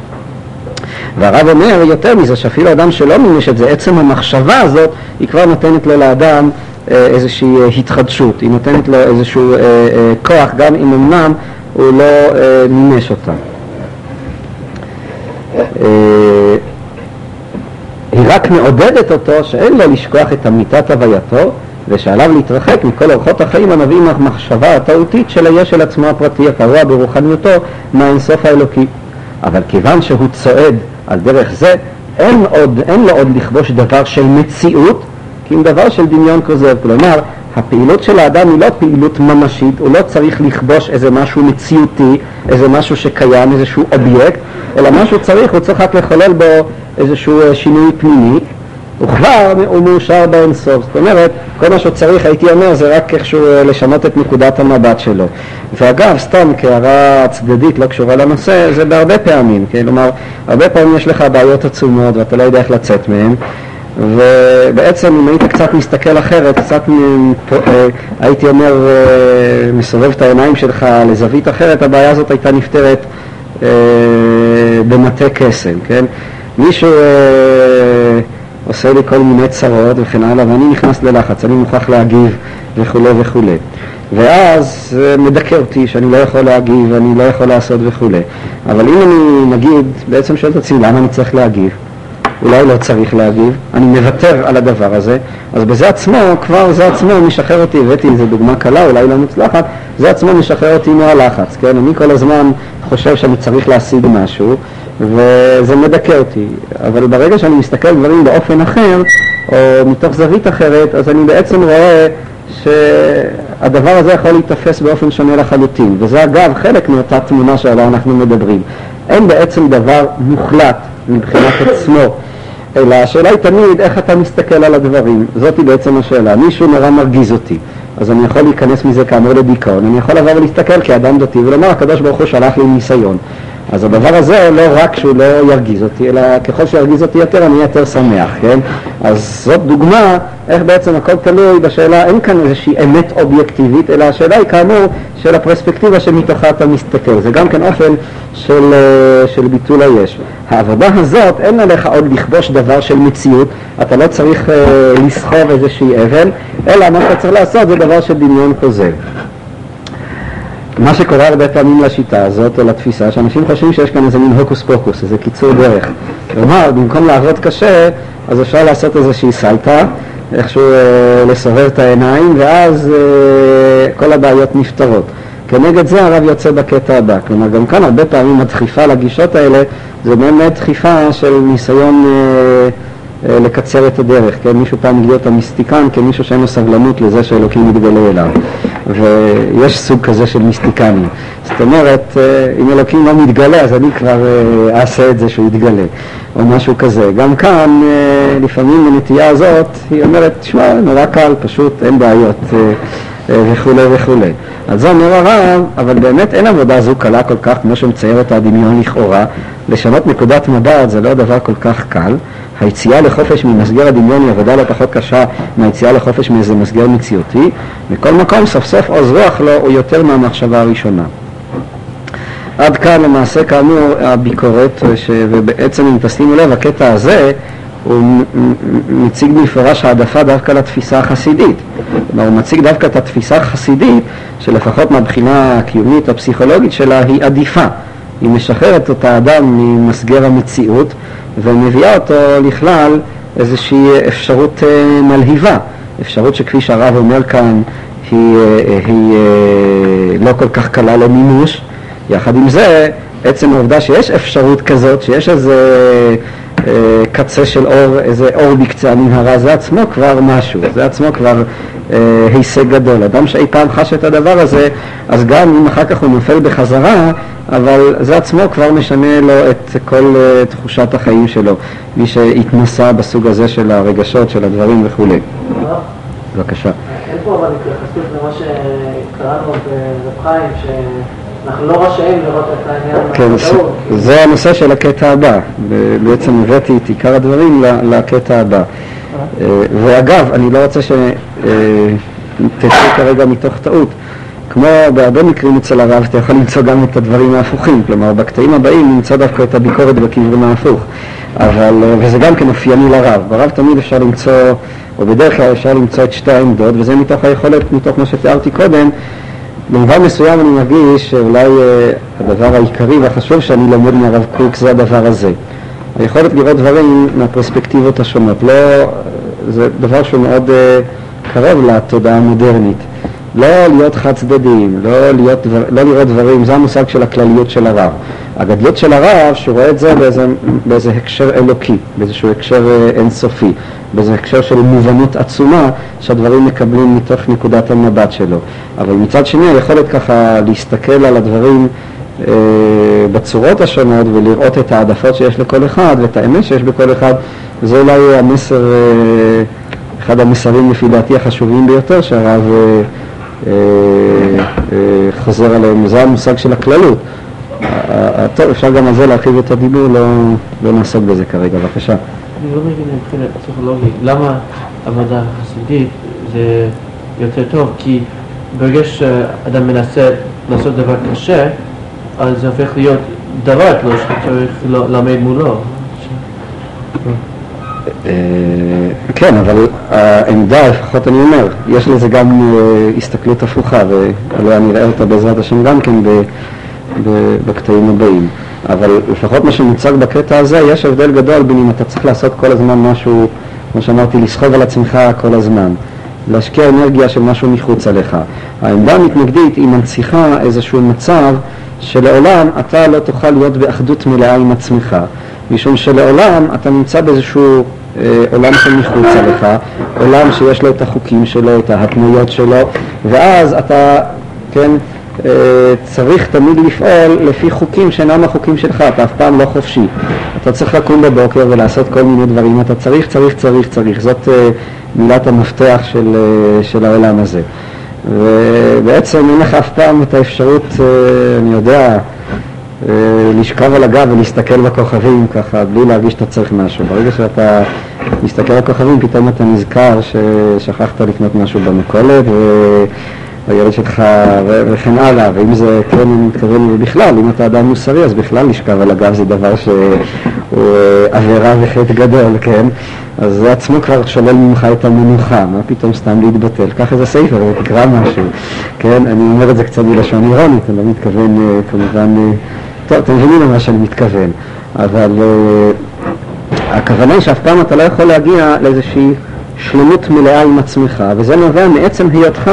והרב אומר יותר מזה, שאפילו אדם שלא מימש את זה, עצם המחשבה הזאת, היא כבר נותנת לו לאדם איזושהי אה, התחדשות, היא נותנת לו איזשהו אה, כוח, גם אם אמנם הוא לא מימש אותה. היא רק מעודדת אותו שאין לו לשכוח את אמיתת הווייתו ושעליו להתרחק מכל אורחות החיים הנובעים מהמחשבה הטעותית של היש של עצמו הפרטי הקרוע ברוחניותו מהאינסוף האלוקי. אבל כיוון שהוא צועד על דרך זה, אין, עוד, אין לו עוד לכבוש דבר של מציאות, כי אם דבר של דמיון כוזב. כלומר, הפעילות של האדם היא לא פעילות ממשית, הוא לא צריך לכבוש איזה משהו מציאותי, איזה משהו שקיים, איזשהו אובייקט, אלא מה שהוא צריך, הוא צריך רק לחולל בו איזשהו אה, שינוי פנימי, וכבר הוא מאושר באינסוף. זאת אומרת, כל מה שהוא צריך, הייתי אומר, זה רק איכשהו אה, לשנות את נקודת המבט שלו. ואגב, סתם כהערה צדדית, לא קשורה לנושא, זה בהרבה פעמים, כלומר, הרבה פעמים יש לך בעיות עצומות ואתה לא יודע איך לצאת מהן. ובעצם אם היית קצת מסתכל אחרת, קצת אה, הייתי אומר אה, מסובב את העיניים שלך לזווית אחרת, הבעיה הזאת הייתה נפתרת במטה קסם, כן? מישהו עושה לי כל מיני צרות וכן הלאה, ואני נכנס ללחץ, אני מוכרח להגיב וכולי וכולי. ואז מדכא אותי שאני לא יכול להגיב ואני לא יכול לעשות וכולי. אבל אם אני, נגיד, בעצם שואל את עצמי למה אני צריך להגיב, אולי לא צריך להגיב, אני מוותר על הדבר הזה, אז בזה עצמו, כבר זה עצמו משחרר אותי, הבאתי איזו דוגמה קלה, אולי לא מוצלחת, זה עצמו משחרר אותי מהלחץ, כן? אני כל הזמן חושב שאני צריך להשיג משהו, וזה מדכא אותי. אבל ברגע שאני מסתכל על דברים באופן אחר, או מתוך זווית אחרת, אז אני בעצם רואה שהדבר הזה יכול להיתפס באופן שונה לחלוטין. וזה אגב חלק מאותה תמונה שעליה אנחנו מדברים. אין בעצם דבר מוחלט מבחינת עצמו, אלא השאלה היא תמיד איך אתה מסתכל על הדברים. זאתי בעצם השאלה. מישהו נורא מרגיז אותי. אז אני יכול להיכנס מזה כאמור לדיכאון, אני יכול לבוא ולהסתכל כאדם דתי ולומר הקדוש ברוך הוא שלח לי ניסיון. אז הדבר הזה לא רק שהוא לא ירגיז אותי, אלא ככל שירגיז אותי יותר אני יותר שמח, כן? אז זאת דוגמה איך בעצם הכל תלוי בשאלה, אין כאן איזושהי אמת אובייקטיבית, אלא השאלה היא כאמור של הפרספקטיבה שמתוכה אתה מסתכל. זה גם כן אופן של, אה, של ביטול היש. העבודה הזאת, אין עליך עוד לכבוש דבר של מציאות, אתה לא צריך אה, לסחוב איזושהי אבן, אלא מה שאתה צריך לעשות זה דבר של דמיון כוזב. מה שקורה הרבה פעמים לשיטה הזאת, או לתפיסה, שאנשים חושבים שיש כאן איזה מין הוקוס פוקוס, איזה קיצור דרך. כלומר, במקום לעבוד קשה, אז אפשר לעשות איזושהי סלטה, איכשהו אה, לסובב את העיניים, ואז אה, כל הבעיות נפתרות. כנגד זה הרב יוצא בקטע הבא. כלומר, גם כאן הרבה פעמים הדחיפה לגישות האלה זה באמת דחיפה של ניסיון אה, לקצר את הדרך, כן? מישהו פעם הגדיר את המיסטיקן כמישהו שאין לו סבלנות לזה שאלוקים מתגלה אליו. ויש סוג כזה של מיסטיקנים. זאת אומרת, אה, אם אלוקים לא מתגלה, אז אני כבר אה, אעשה את זה שהוא יתגלה, או משהו כזה. גם כאן, לפעמים הנטייה הזאת, היא אומרת, תשמע, נורא קל, פשוט אין בעיות. וכולי וכולי. אז זה אומר הרב, אבל באמת אין עבודה זו קלה כל כך כמו שמצייר אותה הדמיון לכאורה. לשנות נקודת מבט זה לא דבר כל כך קל. היציאה לחופש ממסגר הדמיון היא עבודה לא פחות קשה מהיציאה לחופש מאיזה מסגר מציאותי. מכל מקום, סוף סוף עוז רוח לו הוא יותר מהמחשבה הראשונה. עד כאן למעשה כאמור הביקורת, ש... ובעצם אם תשימו לב, הקטע הזה הוא מציג במפורש העדפה דווקא לתפיסה החסידית. כלומר, הוא מציג דווקא את התפיסה החסידית, שלפחות מהבחינה הקיומית הפסיכולוגית שלה היא עדיפה. היא משחררת את האדם ממסגר המציאות ומביאה אותו לכלל איזושהי אפשרות אה, מלהיבה, אפשרות שכפי שהרב אומר כאן היא, אה, היא אה, לא כל כך קלה למימוש. יחד עם זה, עצם העובדה שיש אפשרות כזאת, שיש איזה קצה של אור, איזה אור בקצה המנהרה, זה עצמו כבר משהו, זה עצמו כבר הישג גדול. אדם שאי פעם חש את הדבר הזה, אז גם אם אחר כך הוא נופל בחזרה, אבל זה עצמו כבר משנה לו את כל uh, תחושת החיים שלו, מי שהתנסה בסוג הזה של הרגשות, של הדברים וכולי. בבקשה. אין פה אבל התייחסות למה שקראנו ברב חיים, שאנחנו לא רשאים לראות את העניין כן, זה הנושא של הקטע הבא. בעצם הבאתי את עיקר הדברים לקטע הבא. אה, ואגב, אני לא רוצה שתצא כרגע מתוך טעות. כמו בהרבה מקרים אצל הרב, אתה יכול למצוא גם את הדברים ההפוכים, כלומר בקטעים הבאים נמצא דווקא את הביקורת בכיוון ההפוך, אבל, אה, וזה גם כן אופייני לרב, ברב תמיד אפשר למצוא, או בדרך כלל אפשר למצוא את שתי העמדות, וזה מתוך היכולת, מתוך מה שתיארתי קודם, במובן מסוים אני מרגיש שאולי אה, הדבר העיקרי והחשוב שאני לומד מהרב קוק זה הדבר הזה. היכולת לראות דברים מהפרספקטיבות השונות, לא, זה דבר שהוא מאוד uh, קרוב לתודעה המודרנית. לא להיות חד צדדיים, לא, להיות, לא לראות דברים, זה המושג של הכלליות של הרב. הגדלות של הרב, שהוא רואה את זה באיזה, באיזה הקשר אלוקי, באיזשהו הקשר אה, אינסופי, באיזה הקשר של מובנות עצומה שהדברים מקבלים מתוך נקודת המבט שלו. אבל מצד שני היכולת ככה להסתכל על הדברים אה, בצורות השונות ולראות את העדפות שיש לכל אחד ואת האמת שיש בכל אחד, זה אולי המסר, אה, אחד המסרים לפי דעתי החשובים ביותר שהרב אה, אה, אה, חוזר עליהם, זה המושג של הכללות. טוב, אפשר גם על זה להרחיב את הדיבור, לא, לא נעסוק בזה כרגע, בבקשה. אני לא מבין מבחינת פסיכולוגית, למה עבודה חסידית זה יותר טוב? כי ברגע שאדם מנסה לעשות דבר קשה, אז זה הופך להיות דבר לא שצריך ללמד מולו. אה, כן, אבל העמדה, לפחות אני אומר, יש לזה גם אה, הסתכלות הפוכה, ועליה נראה אותה בעזרת השם גם כן בקטעים הבאים. אבל לפחות מה שמוצג בקטע הזה, יש הבדל גדול בין אם אתה צריך לעשות כל הזמן משהו, כמו שאמרתי, לסחוב על עצמך כל הזמן. להשקיע אנרגיה של משהו מחוץ עליך. העמדה המתנגדית היא מנציחה איזשהו מצב שלעולם אתה לא תוכל להיות באחדות מלאה עם עצמך, משום שלעולם אתה נמצא באיזשהו אה, עולם שמחוץ עליך, עולם שיש לו את החוקים שלו, את ההתנויות שלו, ואז אתה, כן, צריך תמיד לפעול לפי חוקים שאינם החוקים שלך, אתה אף פעם לא חופשי. אתה צריך לקום בבוקר ולעשות כל מיני דברים, אתה צריך, צריך, צריך, צריך. זאת אה, מילת המפתח של, אה, של העולם הזה. ובעצם אין לך אף פעם את האפשרות, אה, אני יודע, אה, לשכב על הגב ולהסתכל בכוכבים ככה, בלי להרגיש שאתה צריך משהו. ברגע שאתה מסתכל על הכוכבים, פתאום אתה נזכר ששכחת לקנות משהו במכולת, והילד שלך, וכן הלאה, ואם זה, כן, אני מתכוון, בכלל, אם אתה אדם מוסרי, אז בכלל לשכב על הגב זה דבר שהוא עבירה וחטא גדול, כן? אז זה עצמו כבר שולל ממך את המנוחה, מה פתאום סתם להתבטל? קח איזה ספר ותקרא משהו, כן? אני אומר את זה קצת בלשון אירונית, אני לא מתכוון אה, כמובן, אה, טוב, אתם מבינים למה שאני מתכוון, אבל אה, הכוונה היא שאף פעם אתה לא יכול להגיע לאיזושהי שלמות מלאה עם עצמך, וזה נובע מעצם היותך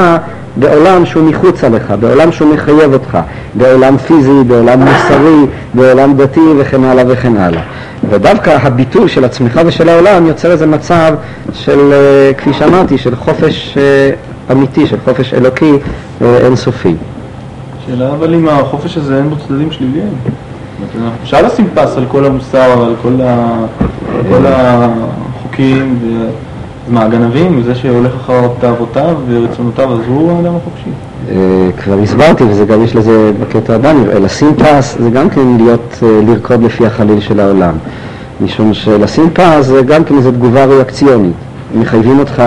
בעולם שהוא מחוץ עליך, בעולם שהוא מחייב אותך, בעולם פיזי, בעולם מוסרי, בעולם דתי וכן הלאה וכן הלאה. ודווקא הביטול של עצמך ושל העולם יוצר איזה מצב של, אה, כפי שאמרתי, של חופש אה, אמיתי, של חופש אלוקי אה, אינסופי. שאלה אבל אם החופש הזה אין בו צדדים שליליים. אפשר לשים פס על כל המוסר, על כל, ה... על כל החוקים, מה, הגנבים? זה שהולך אחר תאוותיו ורצונותיו, אז הוא האדם החופשי. כבר הסברתי, וזה גם יש לזה בקטע הבא, לשים פס זה גם כן להיות, לרקוד לפי החליל של העולם. משום שלשים פס זה גם כן איזו תגובה ריאקציונית. מחייבים אותך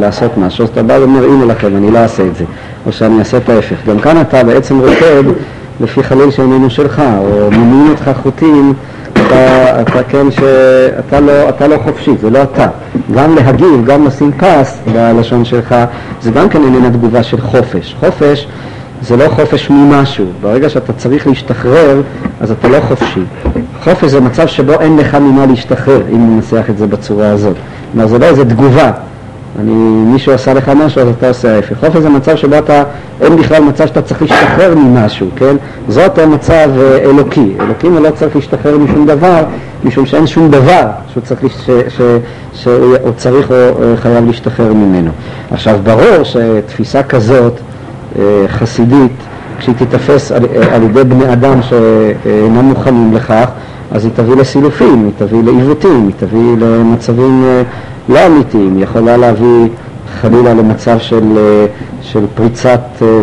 לעשות משהו, אז אתה בא ואומר, הנה לכם, אני לא אעשה את זה, או שאני אעשה את ההפך. גם כאן אתה בעצם רוקד לפי חליל שאיננו שלך, או ממיעים אותך חוטים, אתה, אתה כן, שאתה לא, אתה לא חופשי, זה לא אתה. גם להגיב, גם לשים פס בלשון שלך, זה גם כן איננה תגובה של חופש. חופש זה לא חופש ממשהו. ברגע שאתה צריך להשתחרר, אז אתה לא חופשי. חופש זה מצב שבו אין לך ממה להשתחרר, אם ננסח את זה בצורה הזאת. כלומר, זה לא איזה תגובה. אני, מישהו עשה לך משהו, אז אתה עושה ההפך. חופש זה מצב שבו אתה, אין בכלל מצב שאתה צריך להשתחרר ממשהו, כן? זאת המצב אה, אלוקי. אלוקים לא צריך להשתחרר משום דבר, משום שאין שום דבר שהוא צריך, ש, ש, שהוא צריך או חייב להשתחרר ממנו. עכשיו, ברור שתפיסה כזאת, אה, חסידית, כשהיא תיתפס על, על ידי בני אדם שאינם מוכנים לכך, אז היא תביא לסילופים, היא תביא לעיוותים, היא תביא למצבים לא אמיתיים, יכולה להביא חלילה למצב של, של פריצת,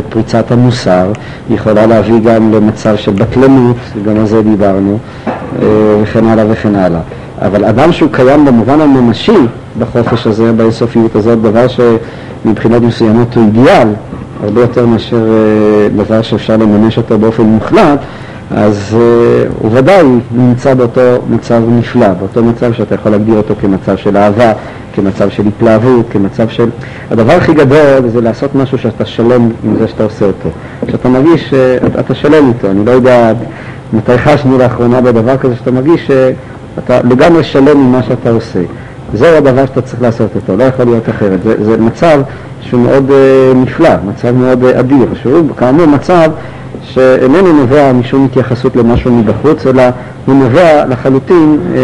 פריצת המוסר, יכולה להביא גם למצב של בטלנות, גם על זה דיברנו, וכן הלאה וכן הלאה. אבל אדם שהוא קיים במובן הממשי בחופש הזה, באינסופיות הזאת, דבר שמבחינות מסוימות הוא אידיאל, הרבה יותר מאשר דבר שאפשר לממש אותו באופן מוחלט, אז uh, הוא ודאי נמצא באותו מצב נפלא, באותו מצב שאתה יכול להגדיר אותו כמצב של אהבה, כמצב של התלהבות, כמצב של... הדבר הכי גדול זה לעשות משהו שאתה שלם עם זה שאתה עושה אותו. שאתה מרגיש שאתה שלם איתו, אני לא יודע מתי חשנו לאחרונה בדבר כזה שאתה מרגיש שאתה לגמרי שלם עם מה שאתה עושה. זהו הדבר שאתה צריך לעשות אותו, לא יכול להיות אחרת. זה, זה מצב שהוא מאוד uh, נפלא, מצב מאוד uh, אדיר, שהוא כאמור מצב שאיננו נובע משום התייחסות למשהו מבחוץ, אלא הוא נובע לחלוטין אה,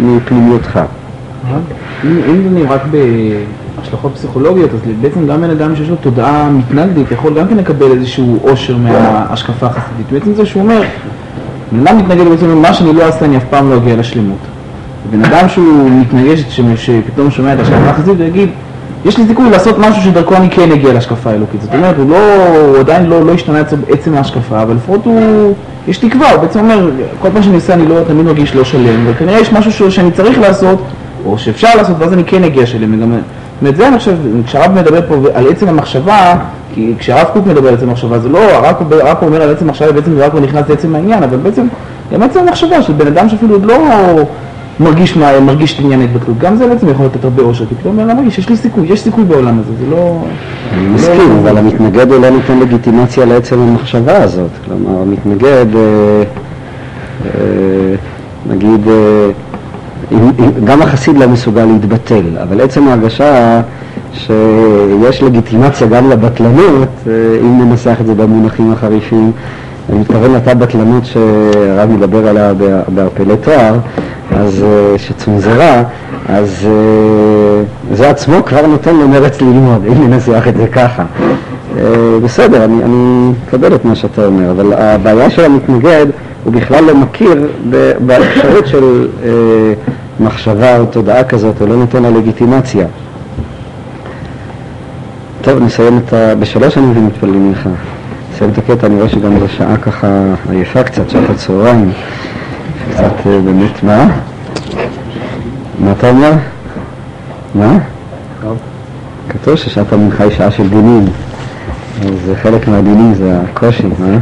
מפנימיותך. אם זה רק בהשלכות פסיכולוגיות, אז בעצם גם בן אדם שיש לו תודעה מתנגדית יכול גם כן לקבל איזשהו עושר מההשקפה החסידית. בעצם זה שהוא אומר, בן אדם מתנגד בעצם מה שאני לא אעשה אני אף פעם לא אגיע לשלמות. בן אדם שהוא מתנגד, שפתאום שומע את ההשקפה החסידית ויגיד, יש לי סיכוי לעשות משהו שדרכו אני כן אגיע להשקפה האלוקית. זאת אומרת, הוא, לא, הוא עדיין לא, לא השתנה עצם ההשקפה, אבל לפחות הוא, יש תקווה, הוא בעצם אומר, כל פעם שאני עושה אני לא תמיד מרגיש לא שלם, וכנראה יש משהו שאני צריך לעשות, או שאפשר לעשות, ואז אני כן אגיע שלם. וגם, זאת אומרת, זה אני חושב, כשהרב מדבר פה על עצם המחשבה, כי כשהרב קוק מדבר על עצם המחשבה, זה לא, רק אומר על עצם המחשבה, בעצם זה רק הוא נכנס לעצם העניין, אבל בעצם, גם עצם המחשבה של בן אדם שאפילו עוד לא... מרגיש, מה, מרגיש את עניין ההתבטלות. גם זה בעצם יכול לתת הרבה אושר, כי פתאום אני מרגיש, יש לי סיכוי, יש סיכוי בעולם הזה, זה לא... אני מסכים, לא אבל המתנגד הוא לא נותן לגיטימציה לעצם המחשבה הזאת. כלומר, המתנגד, אה, אה, נגיד, אה, גם החסיד לא מסוגל להתבטל, אבל עצם ההרגשה שיש לגיטימציה גם לבטלנות, אם ננסח את זה במונחים החריפים, אני מתכוון לאותה בטלנות שהרב מדבר עליה בערפלי תואר, אז שצונזרה, אז זה עצמו כבר נותן לו מרץ ללמוד, אם ננסח את זה ככה. בסדר, אני, אני מקבל את מה שאתה אומר, אבל הבעיה של המתנגד הוא בכלל לא מכיר באפשרות של מחשבה או תודעה כזאת, הוא לא נותן לה לגיטימציה. טוב, נסיים את ה... בשלוש אני מבין מתפללים לך. נסיים את הקטע, אני רואה שגם זו שעה ככה עייפה קצת, שעת הצהריים. קצת באמת, מה? מה אתה אומר? מה? כתוב ששעת המנחה היא שעה של דינים. אז זה חלק מהדינים, זה הקושי, מה?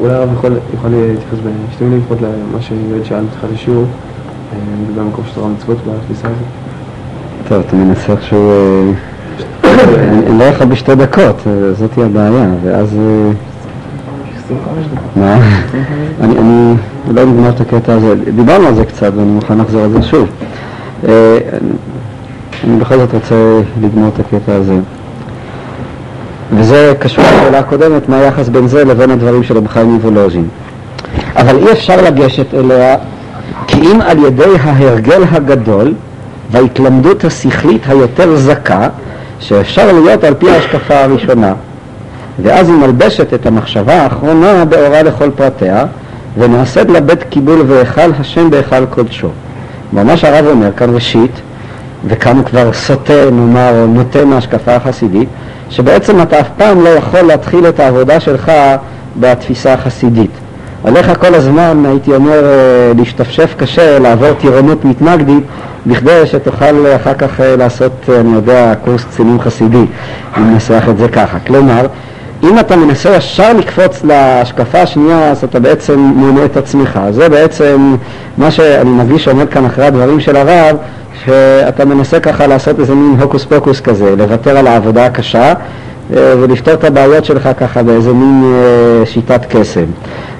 אולי הרב יכול להתייחס בשתי מילים לפחות למה שיועד שאל בתחילת השיעור, לגבי המקום של תורה מצוות בתפיסה הזאת. טוב, אתה מנסה איכשהו... [coughs] אני לא יכול בשתי דקות, זאת היא הבעיה, ואז... מה? אני לא נגמר את הקטע הזה, דיברנו על זה קצת ואני מוכן לחזור על זה שוב. אני בכל זאת רוצה לגמור את הקטע הזה. וזה קשור לשאלה הקודמת, מה היחס בין זה לבין הדברים של רב חיים מוולוז'ין. אבל אי אפשר לגשת אליה כי אם על ידי ההרגל הגדול וההתלמדות השכלית היותר זכה, שאפשר להיות על פי ההשקפה הראשונה. ואז היא מלבשת את המחשבה האחרונה באורה לכל פרטיה, ונעשית לה בית קיבול והיכל השם בהיכל קודשו. ממש הרב אומר כאן ראשית, וכאן הוא כבר סוטה, נאמר, או נוטה מההשקפה החסידית, שבעצם אתה אף פעם לא יכול להתחיל את העבודה שלך בתפיסה החסידית. עליך כל הזמן, הייתי אומר, אה, להשתפשף קשה, לעבור טירונות מתנגדית, בכדי שתוכל אחר כך אה, לעשות, אה, אני יודע, קורס קצינים חסידי, אם ננסח את זה ככה. כלומר, אם אתה מנסה ישר לקפוץ להשקפה השנייה, אז אתה בעצם מונה את עצמך. זה בעצם מה שאני מרגיש שעומד כאן אחרי הדברים של הרב, שאתה מנסה ככה לעשות איזה מין הוקוס פוקוס כזה, לוותר על העבודה הקשה ולפתור את הבעיות שלך ככה באיזה מין שיטת קסם.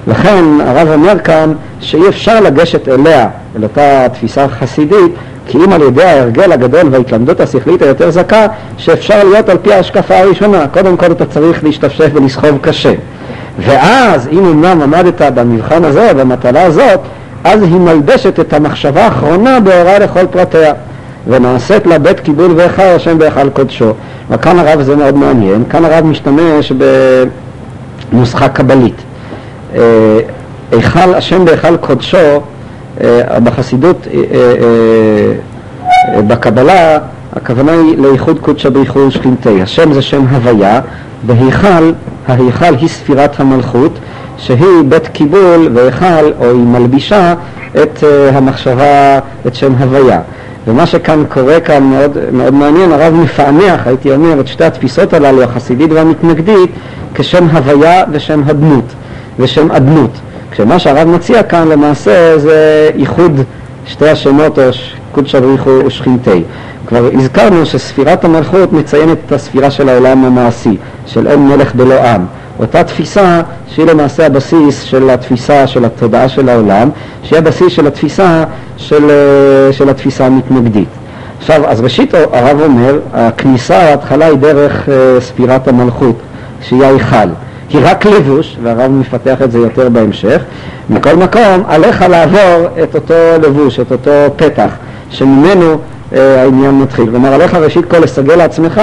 לכן הרב אומר כאן שאי אפשר לגשת אליה, אל אותה תפיסה חסידית, כי אם על ידי ההרגל הגדול וההתלמדות השכלית היותר זכה, שאפשר להיות על פי ההשקפה הראשונה. קודם כל אתה צריך להשתפשף ולסחוב קשה. ואז אם אמנם עמדת במבחן הזה, במטלה הזאת, אז היא מלבשת את המחשבה האחרונה בהוראה לכל פרטיה. ונעשית לה בית קיבול והיכל השם בהיכל קודשו. וכאן הרב זה מאוד מעניין, כאן הרב משתמש בנוסחה קבלית. אה, היכל השם בהיכל קודשו, בחסידות, אה, בקבלה, הכוונה היא לאיחוד קודשא באיחוד שכינתי. השם זה שם הוויה, בהיכל, ההיכל היא ספירת המלכות, שהיא בית קיבול והיכל, או היא מלבישה את המחשבה, את שם הוויה. ומה שכאן קורה כאן מאוד, מאוד מעניין, הרב מפענח, הייתי אומר, את שתי התפיסות הללו, החסידית והמתנגדית, כשם הוויה ושם הדמות. ושם אדנות. כשמה שהרב מציע כאן למעשה זה איחוד שתי השמות, או קודשא בריחו ושכינתי. כבר הזכרנו שספירת המלכות מציינת את הספירה של העולם המעשי, של אין מלך בלא עם. אותה תפיסה שהיא למעשה הבסיס של התפיסה של התודעה של העולם, שהיא הבסיס של התפיסה של, של התפיסה המתנגדית. עכשיו, אז ראשית הרב אומר, הכניסה, ההתחלה היא דרך uh, ספירת המלכות, שהיא ההיכל. היא רק לבוש, והרב מפתח את זה יותר בהמשך, מכל מקום עליך לעבור את אותו לבוש, את אותו פתח, שממנו אה, העניין מתחיל. כלומר עליך ראשית כל לסגל לעצמך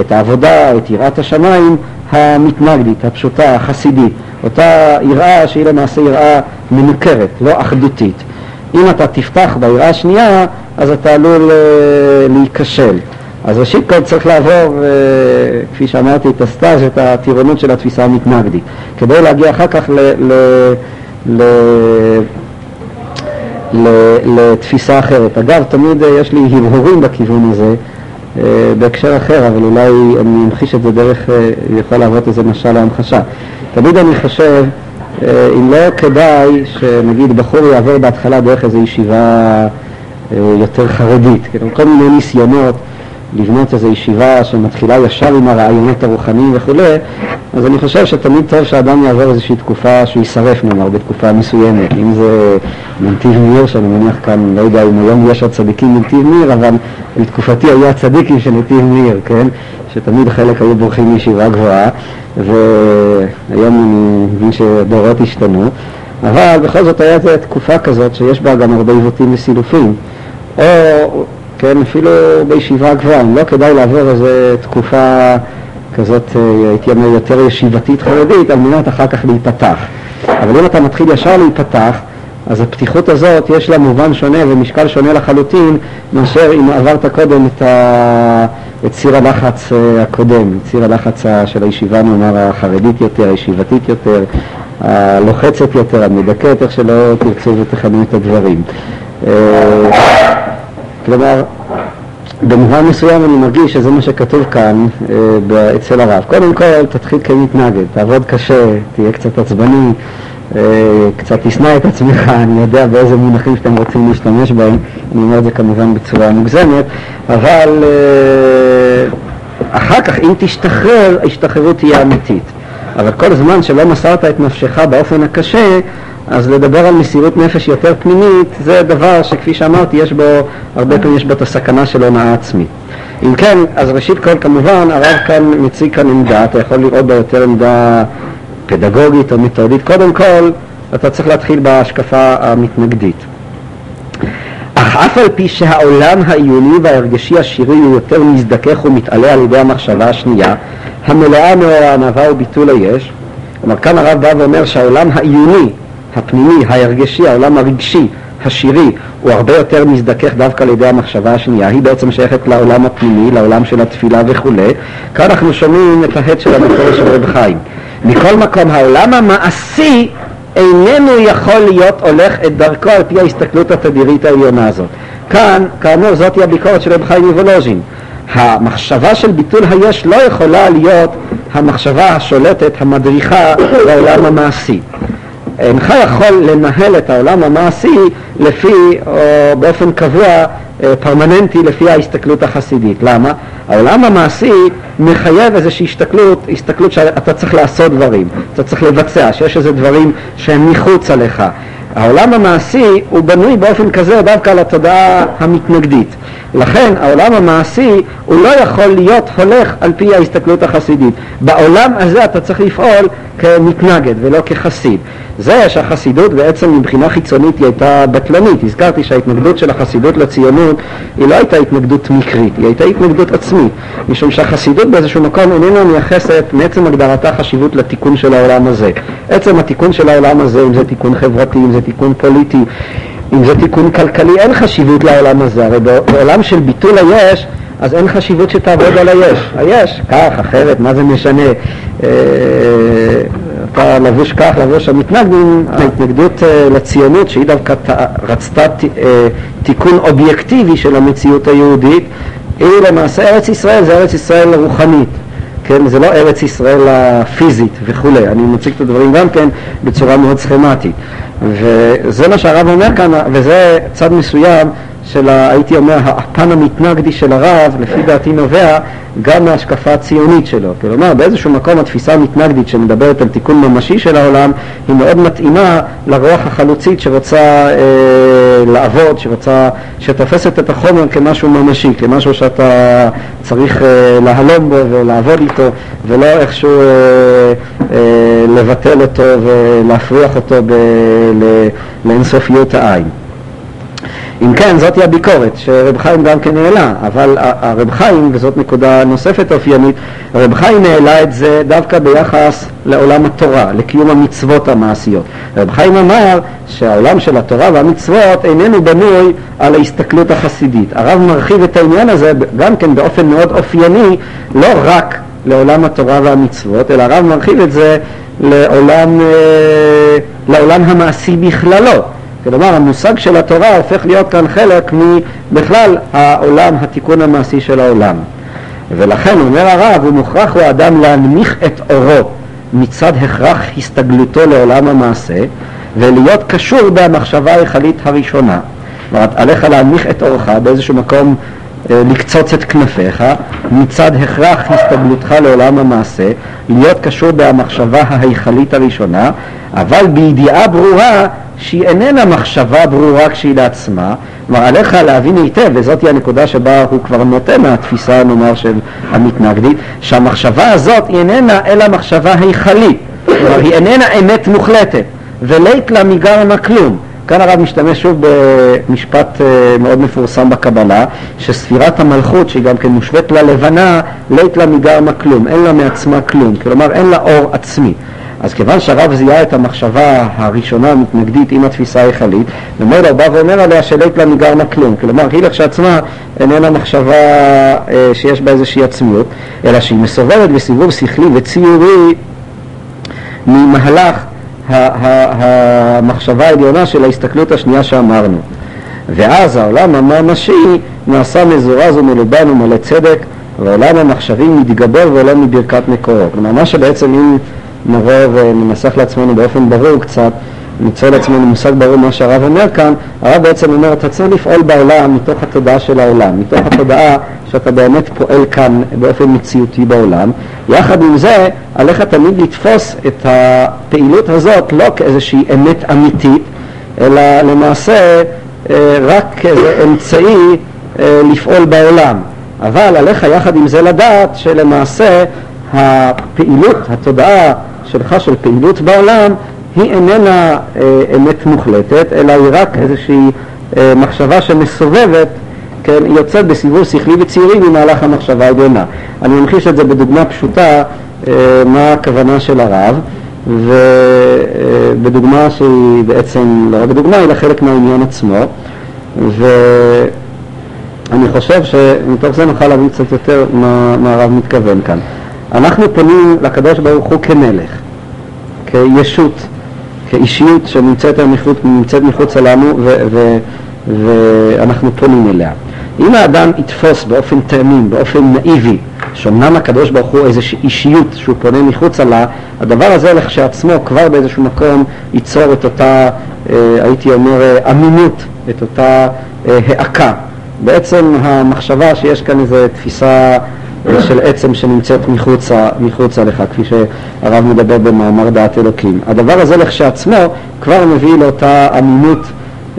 את העבודה, את יראת השמיים המתנגדית, הפשוטה, החסידית, אותה יראה שהיא למעשה יראה מנוכרת, לא אחדותית. אם אתה תפתח ביראה השנייה, אז אתה עלול אה, להיכשל. אז ראשית כל צריך לעבור, אה, כפי שאמרתי, את הסטאז', את הטירונות של התפיסה המתנגדית, כדי להגיע אחר כך ל, ל, ל, לתפיסה אחרת. אגב, תמיד אה, יש לי הרהורים בכיוון הזה, אה, בהקשר אחר, אבל אולי אני אמחיש את זה דרך, יכול להוות איזה משל להמחשה. תמיד אני חושב, אם לא כדאי שנגיד בחור יעבור בהתחלה דרך איזו ישיבה יותר חרדית, כאילו כל מיני ניסיונות לבנות איזו ישיבה שמתחילה ישר עם הרעיונות הרוחניים וכולי, אז אני חושב שתמיד טוב שאדם יעבור איזושהי תקופה שהוא יישרף נאמר, בתקופה מסוימת, אם זה מנתיב מאיר, שאני מניח כאן, לא יודע אם היום יש עוד צדיקים מנתיב מאיר, אבל בתקופתי היו הצדיקים של נתיב מאיר, כן? שתמיד חלק היו בורחים מישיבה גבוהה, והיום אני מבין שדורות השתנו, אבל בכל זאת הייתה תקופה כזאת שיש בה גם הרבה עיוותים וסילופים. או כן, אפילו בישיבה גבוהה, אם לא כדאי לעבור איזו תקופה כזאת, אה, הייתי אומר, יותר ישיבתית חרדית, על מנת אחר כך להיפתח. אבל אם אתה מתחיל ישר להיפתח, אז הפתיחות הזאת יש לה מובן שונה ומשקל שונה לחלוטין מאשר אם עברת קודם את, ה... את ציר הלחץ אה, הקודם, ציר הלחץ של הישיבה, נאמר, החרדית יותר, הישיבתית יותר, הלוחצת יותר, המדכאת, איך שלא תרצו ותכנו את הדברים. כלומר, במובן מסוים אני מרגיש שזה מה שכתוב כאן אה, אצל הרב. קודם כל, תתחיל כמתנגד, תעבוד קשה, תהיה קצת עצבני, אה, קצת תשנא את עצמך, [laughs] אני יודע באיזה מונחים שאתם רוצים להשתמש בהם, אני אומר את זה כמובן בצורה מוגזמת, אבל אה, אחר כך, אם תשתחרר, ההשתחררות תהיה אמיתית. אבל כל זמן שלא מסרת את נפשך באופן הקשה, אז לדבר על מסירות נפש יותר פנימית זה דבר שכפי שאמרתי יש בו, הרבה פעמים יש בו את הסכנה של הונאה עצמית. אם כן, אז ראשית כל כמובן הרב כאן מציג כאן עמדה, אתה יכול לראות בה יותר עמדה פדגוגית או מתודית. קודם כל אתה צריך להתחיל בהשקפה המתנגדית. אך אף על פי שהעולם העיוני וההרגשי השירי הוא יותר מזדכך ומתעלה על ידי המחשבה השנייה, המלאה מאור הענווה וביטול היש, כלומר כאן הרב בא ואומר שהעולם העיוני הפנימי, ההרגשי, העולם הרגשי, השירי הוא הרבה יותר מזדכך דווקא על ידי המחשבה השנייה, היא בעצם שייכת לעולם הפנימי, לעולם של התפילה וכולי. כאן אנחנו שומעים את ההד של המקור של רב חיים. מכל מקום, העולם המעשי איננו יכול להיות הולך את דרכו על פי ההסתכלות התדירית העליונה הזאת. כאן, כאמור, זאתי הביקורת של רב חיים מוולוז'ין. המחשבה של ביטול היש לא יכולה להיות המחשבה השולטת, המדריכה לעולם המעשי. אינך יכול לנהל את העולם המעשי לפי, או באופן קבוע, אה, פרמננטי, לפי ההסתכלות החסידית. למה? העולם המעשי מחייב איזושהי הסתכלות, הסתכלות שאתה צריך לעשות דברים, אתה צריך לבצע, שיש איזה דברים שהם מחוץ עליך. העולם המעשי הוא בנוי באופן כזה דווקא על התודעה המתנגדית. לכן העולם המעשי הוא לא יכול להיות הולך על פי ההסתכלות החסידית. בעולם הזה אתה צריך לפעול כמתנגד ולא כחסיד. זה שהחסידות בעצם מבחינה חיצונית היא הייתה בטלנית. הזכרתי שההתנגדות של החסידות לציונות היא לא הייתה התנגדות מקרית, היא הייתה התנגדות עצמית. משום שהחסידות באיזשהו מקום איננה מייחסת מעצם הגדרתה חשיבות לתיקון של העולם הזה. עצם התיקון של העולם הזה, אם זה תיקון חברתי, אם זה תיקון פוליטי, אם זה תיקון כלכלי, אין חשיבות לעולם הזה. הרי בעולם של ביטול היש, אז אין חשיבות שתעבוד על היש. היש, כך, אחרת, מה זה משנה? אה, אתה לבוש כך, לבוש המתנגדים, ההתנגדות אה, לציונות, שהיא דווקא רצתה אה, תיקון אובייקטיבי של המציאות היהודית, היא למעשה ארץ ישראל, זה ארץ ישראל רוחנית. כן, זה לא ארץ ישראל הפיזית וכולי, אני מציג את הדברים גם כן בצורה מאוד סכמטית. וזה מה שהרב אומר כאן, וזה צד מסוים של, הייתי אומר, הפן המתנגדי של הרב, לפי דעתי נובע גם מההשקפה הציונית שלו. כלומר, באיזשהו מקום התפיסה המתנגדית שמדברת על תיקון ממשי של העולם, היא מאוד מתאימה לרוח החלוצית שרוצה אה, לעבוד, שרוצה, שתופסת את החומר כמשהו ממשי, כמשהו שאתה צריך אה, להלום בו ולעבוד איתו, ולא איכשהו אה, אה, לבטל אותו ולהפריח אותו ב, ל, לאינסופיות העין. אם כן, זאתי הביקורת שרב חיים גם כן העלה, אבל הרב חיים, וזאת נקודה נוספת אופיינית, רב חיים העלה את זה דווקא ביחס לעולם התורה, לקיום המצוות המעשיות. רב חיים אמר שהעולם של התורה והמצוות איננו בנוי על ההסתכלות החסידית. הרב מרחיב את העניין הזה גם כן באופן מאוד אופייני, לא רק לעולם התורה והמצוות, אלא הרב מרחיב את זה לעולם, אה, לעולם המעשי בכללו. כלומר המושג של התורה הופך להיות כאן חלק מבכלל העולם, התיקון המעשי של העולם. ולכן אומר הרב, הוא מוכרח הוא האדם להנמיך את אורו מצד הכרח הסתגלותו לעולם המעשה ולהיות קשור במחשבה ההיכלית הראשונה. אומרת, עליך להנמיך את אורך באיזשהו מקום אה, לקצוץ את כנפיך מצד הכרח הסתגלותך לעולם המעשה, להיות קשור במחשבה ההיכלית הראשונה, אבל בידיעה ברורה שהיא איננה מחשבה ברורה כשהיא לעצמה, כלומר עליך להבין היטב, וזאת היא הנקודה שבה הוא כבר נוטה מהתפיסה נאמר של המתנגדית, שהמחשבה הזאת היא איננה אלא מחשבה היכלית, כלומר היא איננה אמת מוחלטת, ולית לה מגרמה כלום. כאן הרב משתמש שוב במשפט אה, מאוד מפורסם בקבלה, שספירת המלכות, שהיא גם כן מושווית ללבנה, לית לה מגרמה כלום, אין לה מעצמה כלום, כלומר אין לה אור עצמי. אז כיוון שהרב זיהה את המחשבה הראשונה המתנגדית עם התפיסה ההיכלית, ממילא הוא בא ואומר עליה שלית לה מגרמה כלום. כלומר, היא לכשעצמה איננה מחשבה אה, שיש בה איזושהי עצמיות, אלא שהיא מסובבת בסיבוב שכלי וציורי ממהלך המחשבה העליונה של ההסתכלות השנייה שאמרנו. ואז העולם הממשי נעשה מזורז ומלובן ומלא צדק, והעולם המחשבי מתגבר ולא מברכת מקורות. כלומר, מה שבעצם אם נבוא וננסח לעצמנו באופן ברור קצת, ניצור לעצמנו מושג ברור מה שהרב אומר כאן, הרב בעצם אומר, אתה צריך לפעול בעולם מתוך התודעה של העולם, מתוך התודעה שאתה באמת פועל כאן באופן מציאותי בעולם. יחד עם זה, עליך תמיד לתפוס את הפעילות הזאת לא כאיזושהי אמת אמיתית, אלא למעשה אה, רק כאיזה אמצעי אה, לפעול בעולם. אבל עליך יחד עם זה לדעת שלמעשה הפעילות, התודעה שלך של פעילות בעולם היא איננה אה, אמת מוחלטת, אלא היא רק איזושהי אה, מחשבה שמסובבת, כן, יוצאת בסיבוב שכלי וצעירי ממהלך המחשבה העליונה. אני ממחיש את זה בדוגמה פשוטה, אה, מה הכוונה של הרב. ובדוגמה שהיא בעצם לא רק דוגמה, אלא חלק מהעניין עצמו. ואני חושב שמתוך זה נוכל להבין קצת יותר מה, מה הרב מתכוון כאן. אנחנו פונים לקדוש ברוך הוא כמלך, כישות, כאישיות שנמצאת מחוץ, מחוץ לנו ו, ו, ואנחנו פונים אליה. אם האדם יתפוס באופן תאמין, באופן נאיבי, שאומנם הקדוש ברוך הוא איזושהי אישיות שהוא פונה מחוצה לה, הדבר הזה לכשעצמו כבר באיזשהו מקום ייצור את אותה, אה, הייתי אומר, אה, אמינות, את אותה אה, העקה. בעצם המחשבה שיש כאן איזו תפיסה של עצם שנמצאת מחוצה, מחוצה לך, כפי שהרב מדבר במאמר דעת אלוקים. הדבר הזה לכשעצמו כבר מביא לאותה אמינות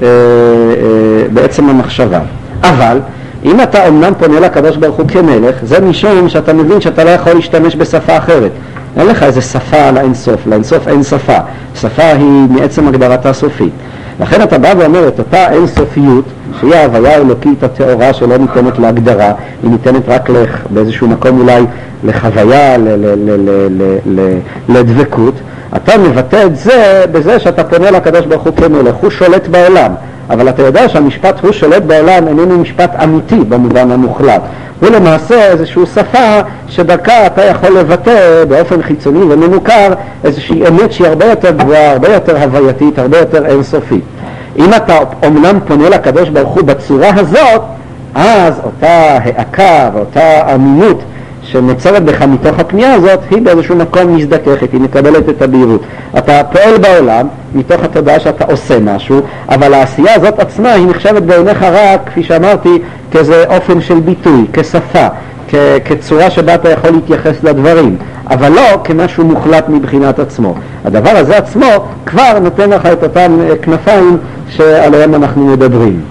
אה, אה, בעצם המחשבה. אבל אם אתה אמנם פונה לקדוש ברוך הוא כמלך, זה משום שאתה מבין שאתה לא יכול להשתמש בשפה אחרת. אין לך איזה שפה על האינסוף, לאינסוף אין שפה. שפה היא מעצם הגדרתה סופית. לכן אתה בא ואומר את אותה אינסופיות, שהיא ההוויה האלוקית הטהורה שלא ניתנת להגדרה, היא ניתנת רק לח, באיזשהו מקום אולי לחוויה, לדבקות, אתה מבטא את זה בזה שאתה פונה לקדוש ברוך הוא כמלך, הוא שולט בעולם. אבל אתה יודע שהמשפט הוא שולט בעולם איננו משפט אמיתי במובן המוחלט. הוא למעשה איזושהי שפה שדרכה אתה יכול לבטא באופן חיצוני ומנוכר איזושהי אמת שהיא הרבה יותר גבוהה, הרבה יותר הווייתית, הרבה יותר אינסופית. אם אתה אומנם פונה לקדוש ברוך הוא בצורה הזאת, אז אותה העקה ואותה אמינות שנוצרת בך מתוך הפנייה הזאת, היא באיזשהו מקום מזדככת, היא מקבלת את הבהירות. אתה פועל בעולם מתוך התודעה שאתה עושה משהו, אבל העשייה הזאת עצמה היא נחשבת בעיניך רק, כפי שאמרתי, כאיזה אופן של ביטוי, כשפה, כ- כצורה שבה אתה יכול להתייחס לדברים, אבל לא כמשהו מוחלט מבחינת עצמו. הדבר הזה עצמו כבר נותן לך את אותם כנפיים שעליהם אנחנו מדברים.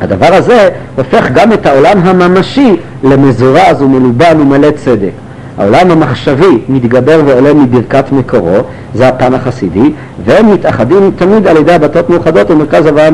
הדבר הזה הופך גם את העולם הממשי למזורז ומלובן ומלא צדק. העולם המחשבי מתגבר ועולה מברכת מקורו, זה הפן החסידי, והם מתאחדים תמיד על ידי הבתות מאוחדות ומרכז הוויה,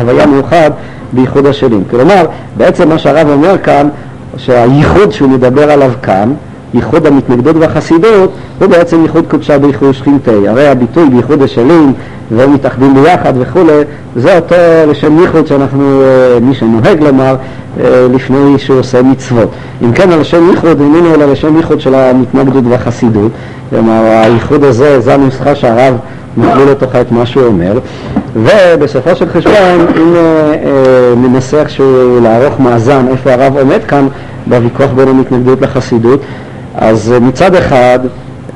הוויה מאוחד בייחוד השלים. כלומר, בעצם מה שהרב אומר כאן, שהייחוד שהוא מדבר עליו כאן, ייחוד המתנגדות והחסידות, הוא בעצם ייחוד קודשה בייחוד שכינתי. הרי הביטוי בייחוד השלים והם מתאחדים ביחד וכולי, זה אותו לשם ייחוד שאנחנו, אה, מי שנוהג לומר, אה, לפני שהוא עושה מצוות. אם כן, הלשם ייחוד איננו אלא לשם ייחוד של המתנגדות והחסידות. כלומר, הייחוד הזה, זה הנוסחה שהרב מכליל לתוכה את מה שהוא אומר. ובסופו של חשבון, אם אה, ננסה איכשהו לערוך מאזן איפה הרב עומד כאן בוויכוח בין המתנגדות לחסידות, אז מצד אחד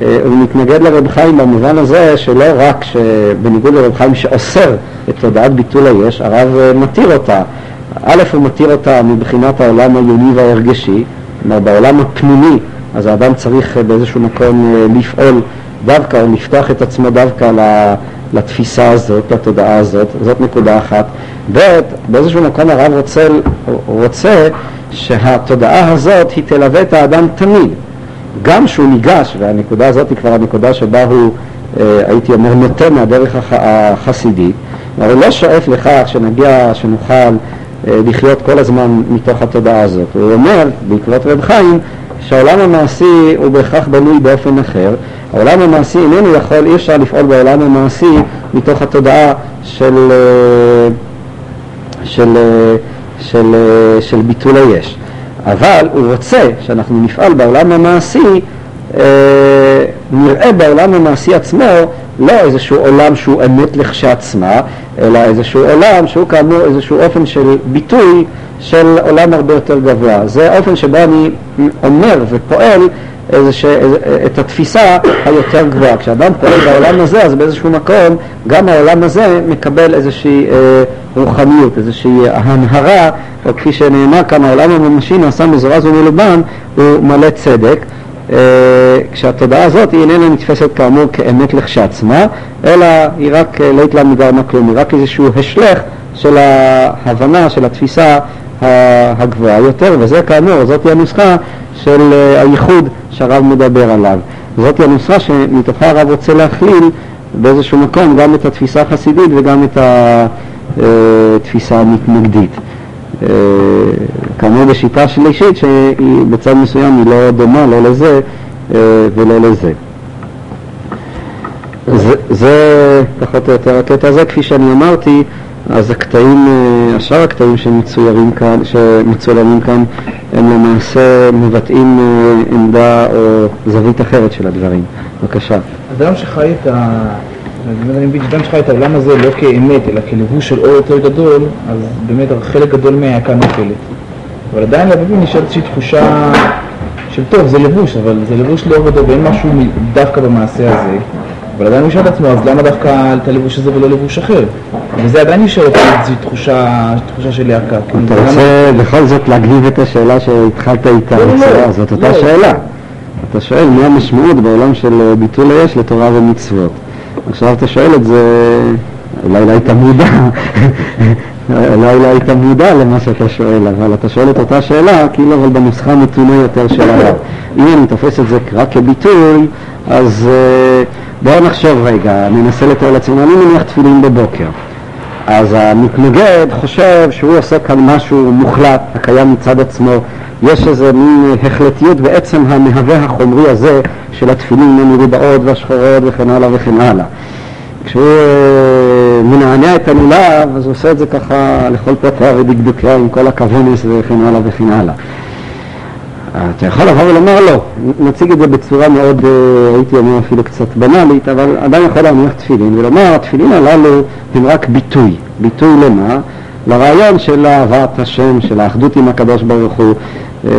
אה, הוא מתנגד לרב חיים במובן הזה שלא רק שבניגוד לרב חיים שאוסר את תודעת ביטול היש, הרב אה, מתיר אותה. א', הוא מתיר אותה מבחינת העולם העיוני וההרגשי, כלומר בעולם הפנימי, אז האדם צריך אה, באיזשהו מקום לפעול דווקא או לפתוח את עצמו דווקא לתפיסה הזאת, לתודעה הזאת, זאת נקודה אחת. ב', באיזשהו מקום הרב רוצה, רוצה שהתודעה הזאת היא תלווה את האדם תמיד. גם שהוא ניגש, והנקודה הזאת היא כבר הנקודה שבה הוא, אה, הייתי אומר, נוטה מהדרך החסידית, אבל הוא לא שואף לכך שנגיע, שנוכל אה, לחיות כל הזמן מתוך התודעה הזאת. הוא אומר, בעקבות רב חיים, שהעולם המעשי הוא בהכרח בנוי באופן אחר. העולם המעשי איננו יכול, אי אפשר לפעול בעולם המעשי מתוך התודעה של, אה, של, של, של, של ביטול היש. אבל הוא רוצה שאנחנו נפעל בעולם המעשי, אה, נראה בעולם המעשי עצמו לא איזשהו עולם שהוא אמת לכשעצמה, אלא איזשהו עולם שהוא כאמור איזשהו אופן של ביטוי של עולם הרבה יותר גבוה. זה האופן שבו אני אומר ופועל איזוש, את התפיסה היותר גבוהה. כשאדם פועל בעולם הזה, אז באיזשהו מקום גם העולם הזה מקבל איזושהי אה, רוחניות, איזושהי הנהרה, או כפי שנאמר כאן, העולם הממשי נעשה מזורז ומלובן, הוא מלא צדק. אה, כשהתודעה הזאת היא איננה נתפסת כאמור כאמת לכשעצמה, אלא היא רק אה, לא התלם מגרמה כלום, היא רק איזשהו השלך של ההבנה, של התפיסה הגבוהה יותר, וזה כאמור, זאת היא הנוסחה של אה, הייחוד שהרב מדבר עליו. זאת הנוסחה שמתוכה הרב רוצה להכליל באיזשהו מקום גם את התפיסה החסידית וגם את התפיסה המתנגדית. אה, כאמור בשיטה שלישית שהיא בצד מסוים היא לא דומה לא לזה אה, ולא לזה. זה, זה פחות או יותר הקטע הזה, כפי שאני אמרתי, אז הקטעים, אה, השאר הקטעים שמצוירים כאן, שמצולמים כאן, הם למעשה מבטאים אה, עמדה או זווית אחרת של הדברים. בבקשה. אדם שחי את ה... אני מבין, אדם שחי את העולם הזה לא כאמת, אלא כלבוש של אור יותר גדול, אז באמת חלק גדול מהעקה נופלת. אבל עדיין לבבים נשארת איזושהי תחושה של טוב, זה לבוש, אבל זה לבוש לאור גדול ואין משהו דווקא במעשה הזה. אבל עדיין הוא ישאל את עצמו, אז למה דווקא את הלבוש הזה ולא לבוש אחר? וזה עדיין נשאר אותי איזושהי תחושה, תחושה של להקה. אתה רוצה בכל זאת להגניב את השאלה שהתחלת איתה, לא, לא, זאת לא. אותה שאלה. אתה שואל מה המשמעות בעולם של ביטול היש לתורה ומצוות. עכשיו אתה שואל את זה, אולי לא היית מודע, [laughs] אולי לא היית מודע למה שאתה שואל, אבל אתה שואל את אותה שאלה, כאילו אבל בנוסחה מתונה יותר של הרב. אם אני תופס את זה רק כביטוי, אז אה, בואו נחשוב רגע, ננסה לתאר לעצמנו, אני מניח תפילין בבוקר. אז המתנגד חושב שהוא עושה כאן משהו מוחלט, הקיים מצד עצמו, יש איזה מין החלטיות בעצם המהווה החומרי הזה של התפילין המרובעות והשחורות וכן הלאה וכן הלאה. כשהוא אה, מנענע את הלולב, אז הוא עושה את זה ככה לכל פרטיה ודקדוקיה עם כל הכוונס וכן הלאה וכן הלאה. אתה יכול לבוא ולומר לא, נציג את זה בצורה מאוד, אה, הייתי אומר אפילו קצת בנאלית, אבל עדיין יכול להניח תפילין ולומר התפילין הללו הם רק ביטוי, ביטוי למה? לרעיון של אהבת השם, של האחדות עם הקדוש ברוך הוא. אה,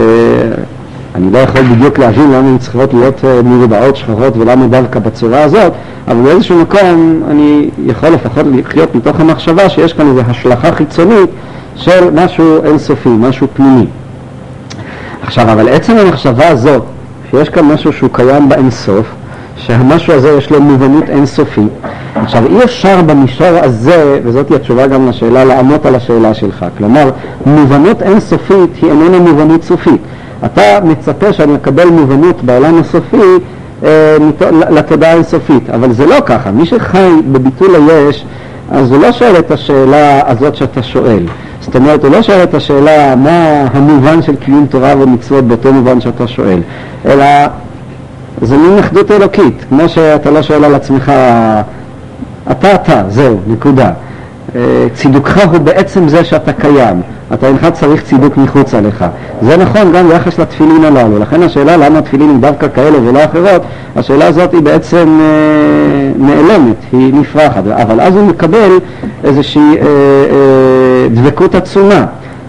אני לא יכול בדיוק להבין למה הן צריכות להיות אה, מרובעות שחורות ולמה דווקא בצורה הזאת, אבל באיזשהו מקום אני יכול לפחות לחיות מתוך המחשבה שיש כאן איזו השלכה חיצונית של משהו אינסופי, משהו פנימי. עכשיו, אבל עצם המחשבה הזאת, שיש כאן משהו שהוא קיים באינסוף, שהמשהו הזה יש לו מובנות אינסופית. עכשיו, אי אפשר במישור הזה, וזאת התשובה גם לשאלה, לעמות על השאלה שלך. כלומר, מובנות אינסופית היא איננה מובנות סופית. אתה מצפה שאני אקבל מובנות בעולם הסופי אה, לתודעה האינסופית, אבל זה לא ככה. מי שחי בביטול היש, אז הוא לא שואל את השאלה הזאת שאתה שואל. זאת אומרת, הוא לא שואל את השאלה מה המובן של קיום תורה ומצוות באותו מובן שאתה שואל, אלא זה מין אחדות אלוקית, כמו שאתה לא שואל על עצמך, אתה אתה, זהו, נקודה. אה, צידוקך הוא בעצם זה שאתה קיים, אתה אינך צריך צידוק מחוץ עליך. זה נכון גם ביחס לתפילין הללו, לכן השאלה למה התפילין הם דווקא כאלה ולא אחרות, השאלה הזאת היא בעצם אה, נעלמת, היא נפרחת, אבל אז הוא מקבל איזושהי אה, אה, דבקות עצומה.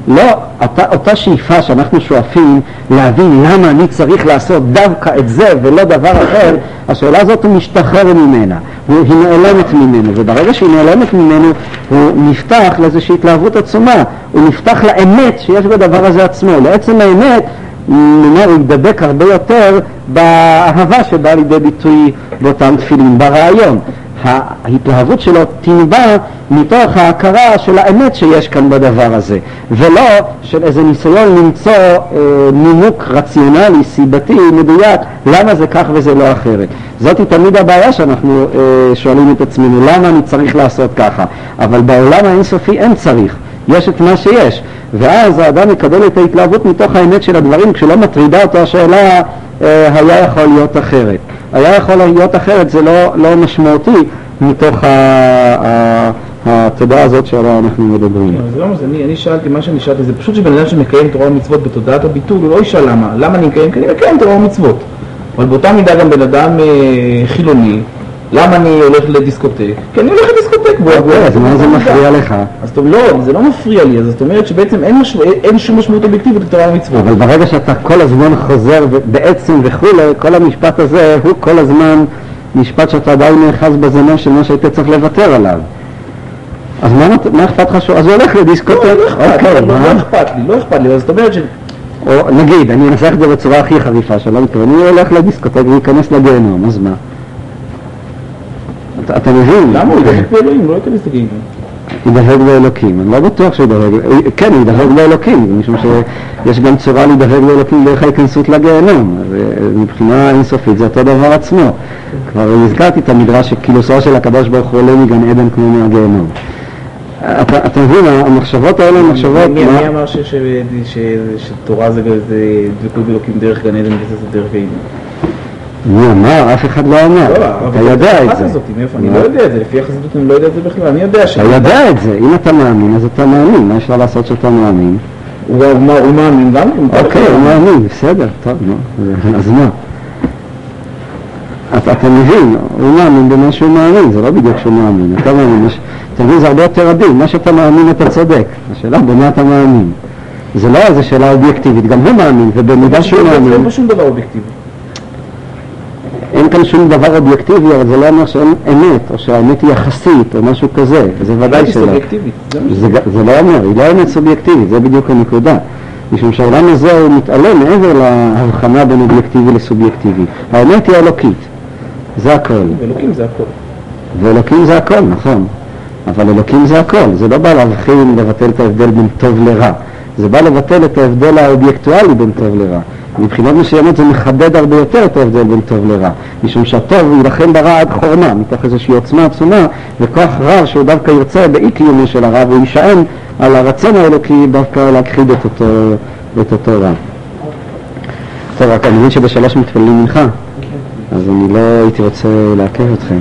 לא אותה, אותה שאיפה שאנחנו שואפים להבין למה אני צריך לעשות דווקא את זה ולא דבר אחר, השאלה הזאת הוא משתחרר ממנה, היא נעלמת ממנו, וברגע שהיא נעלמת ממנו הוא נפתח לאיזושהי התלהבות עצומה, הוא נפתח לאמת שיש בדבר הזה עצמו, לעצם האמת נאמר, הוא ידבק הרבה יותר באהבה שבאה לידי ביטוי באותם תפילין, ברעיון. ההתלהבות שלו תנבע מתוך ההכרה של האמת שיש כאן בדבר הזה, ולא של איזה ניסיון למצוא אה, נימוק רציונלי, סיבתי, מדויק, למה זה כך וזה לא אחרת. זאת תמיד הבעיה שאנחנו אה, שואלים את עצמנו, למה אני צריך לעשות ככה? אבל בעולם האינסופי אין צריך, יש את מה שיש, ואז האדם מקבל את ההתלהבות מתוך האמת של הדברים, כשלא מטרידה אותו השאלה היה יכול להיות אחרת. היה יכול להיות אחרת, זה לא, לא משמעותי מתוך התודעה הזאת שעליה אנחנו מדברים. לא, אני, אני שאלתי, מה שאני שאלתי זה פשוט שבן אדם שמקיים תורה ומצוות בתודעת הביטול, הוא לא ישאל למה, למה אני מקיים? כי אני מקיים תורה ומצוות. אבל באותה מידה גם בן אדם אה, חילוני, למה אני הולך לדיסקוטק? כי אני הולך לדיסקוטק. אוקיי, אז מה זה מפריע לך? אז טוב, לא, זה לא מפריע לי, זאת אומרת שבעצם אין, שום משמעות אובייקטיבית לתורה ומצוות. אבל ברגע שאתה כל הזמן חוזר בעצם וכולי, כל המשפט הזה הוא כל הזמן משפט שאתה עדיין נאחז בזמן של מה שהיית צריך לוותר עליו. אז מה, אכפת לך שהוא... אז הוא הולך לדיסקוטק. לא, לא אכפת לי, אוקיי, לא, לא אכפת לי, לא זאת אומרת ש... או נגיד, אני אנסח את זה בצורה הכי חריפה שלא מתכוון, אני הולך לדיסקוטק וייכנס לגיהנום, אז מה? אתה, מבין? למה הוא ידבק באלוהים? לא ייכנס לגיהנום. ידבק באלוקים, אני לא בטוח שהוא ידבק, כן, הוא ידבק באלוקים, משום שיש גם צורה להידבק באלוקים דרך ההיכנסות לגיהנום, מבחינה אינסופית זה אותו דבר עצמו. כבר הזכרתי את המדרש שכינוסו של הקדוש ברוך הוא עולה מגן עדן כמו מהגיהנום. אתה, אתה מבין, המחשבות האלה הן מחשבות... מי, מי אמר שתורה זה, זה דבקות באלוקים דרך גן עדן וזה דרך גיהנום? מי אמר? אף אחד לא אמר. לא, אתה יודע את זה. אני? לא יודע את זה, לפי החסידות אני לא יודע את זה בכלל, אני יודע ש... אתה יודע את זה, אם אתה מאמין אז אתה מאמין, מה אפשר לעשות שאתה מאמין? הוא הוא הוא מאמין גם? הוא אוקיי. הוא מאמין, בסדר, טוב, אז מה? אתה, מבין, הוא מאמין במה שהוא מאמין, זה לא בדיוק שהוא מאמין, אתה מאמין, יש- אתה מבין, זה הרבה יותר עדין, מה שאתה מאמין אתה צודק, השאלה במה אתה מאמין. זה לא איזה שאלה אובייקטיבית, גם הוא מאמין, ובמידה שהוא אין מאמין, פה שום דבר אובייקטיבי. אין כאן שום דבר אובייקטיבי, אבל זה לא אומר שאין אמת, או שהאמת היא יחסית, או משהו כזה, זה ודאי שלא. זה זה, זה לא אומר, היא לא אמת סובייקטיבית, זה בדיוק הנקודה. משום שהעולם הזה הוא מתעלם מעבר להבחנה בין אובייקטיבי לסובייקטיבי. האמת היא אלוקית, זה הכל. אלוקים זה הכל. ואלוקים זה הכל, נכון. אבל אלוקים זה הכל, זה לא בא להבחין, לבטל את ההבדל בין טוב לרע. זה בא לבטל את ההבדל האובייקטואלי בין טוב לרע. מבחינות מסוימות זה מכבד הרבה יותר את ההבדל בין טוב לרע. משום שהטוב יילחם ברע עד חורמה, מתוך איזושהי עוצמה עצומה, וכוח רע שהוא דווקא ירצה באי קיומו של הרע, והוא יישען על הרצון האלוקי דווקא להכחיד את אותו, את אותו רע. טוב, רק אני מבין שבשלוש מתפללים מנחה, אז אני לא הייתי רוצה לעכב אתכם.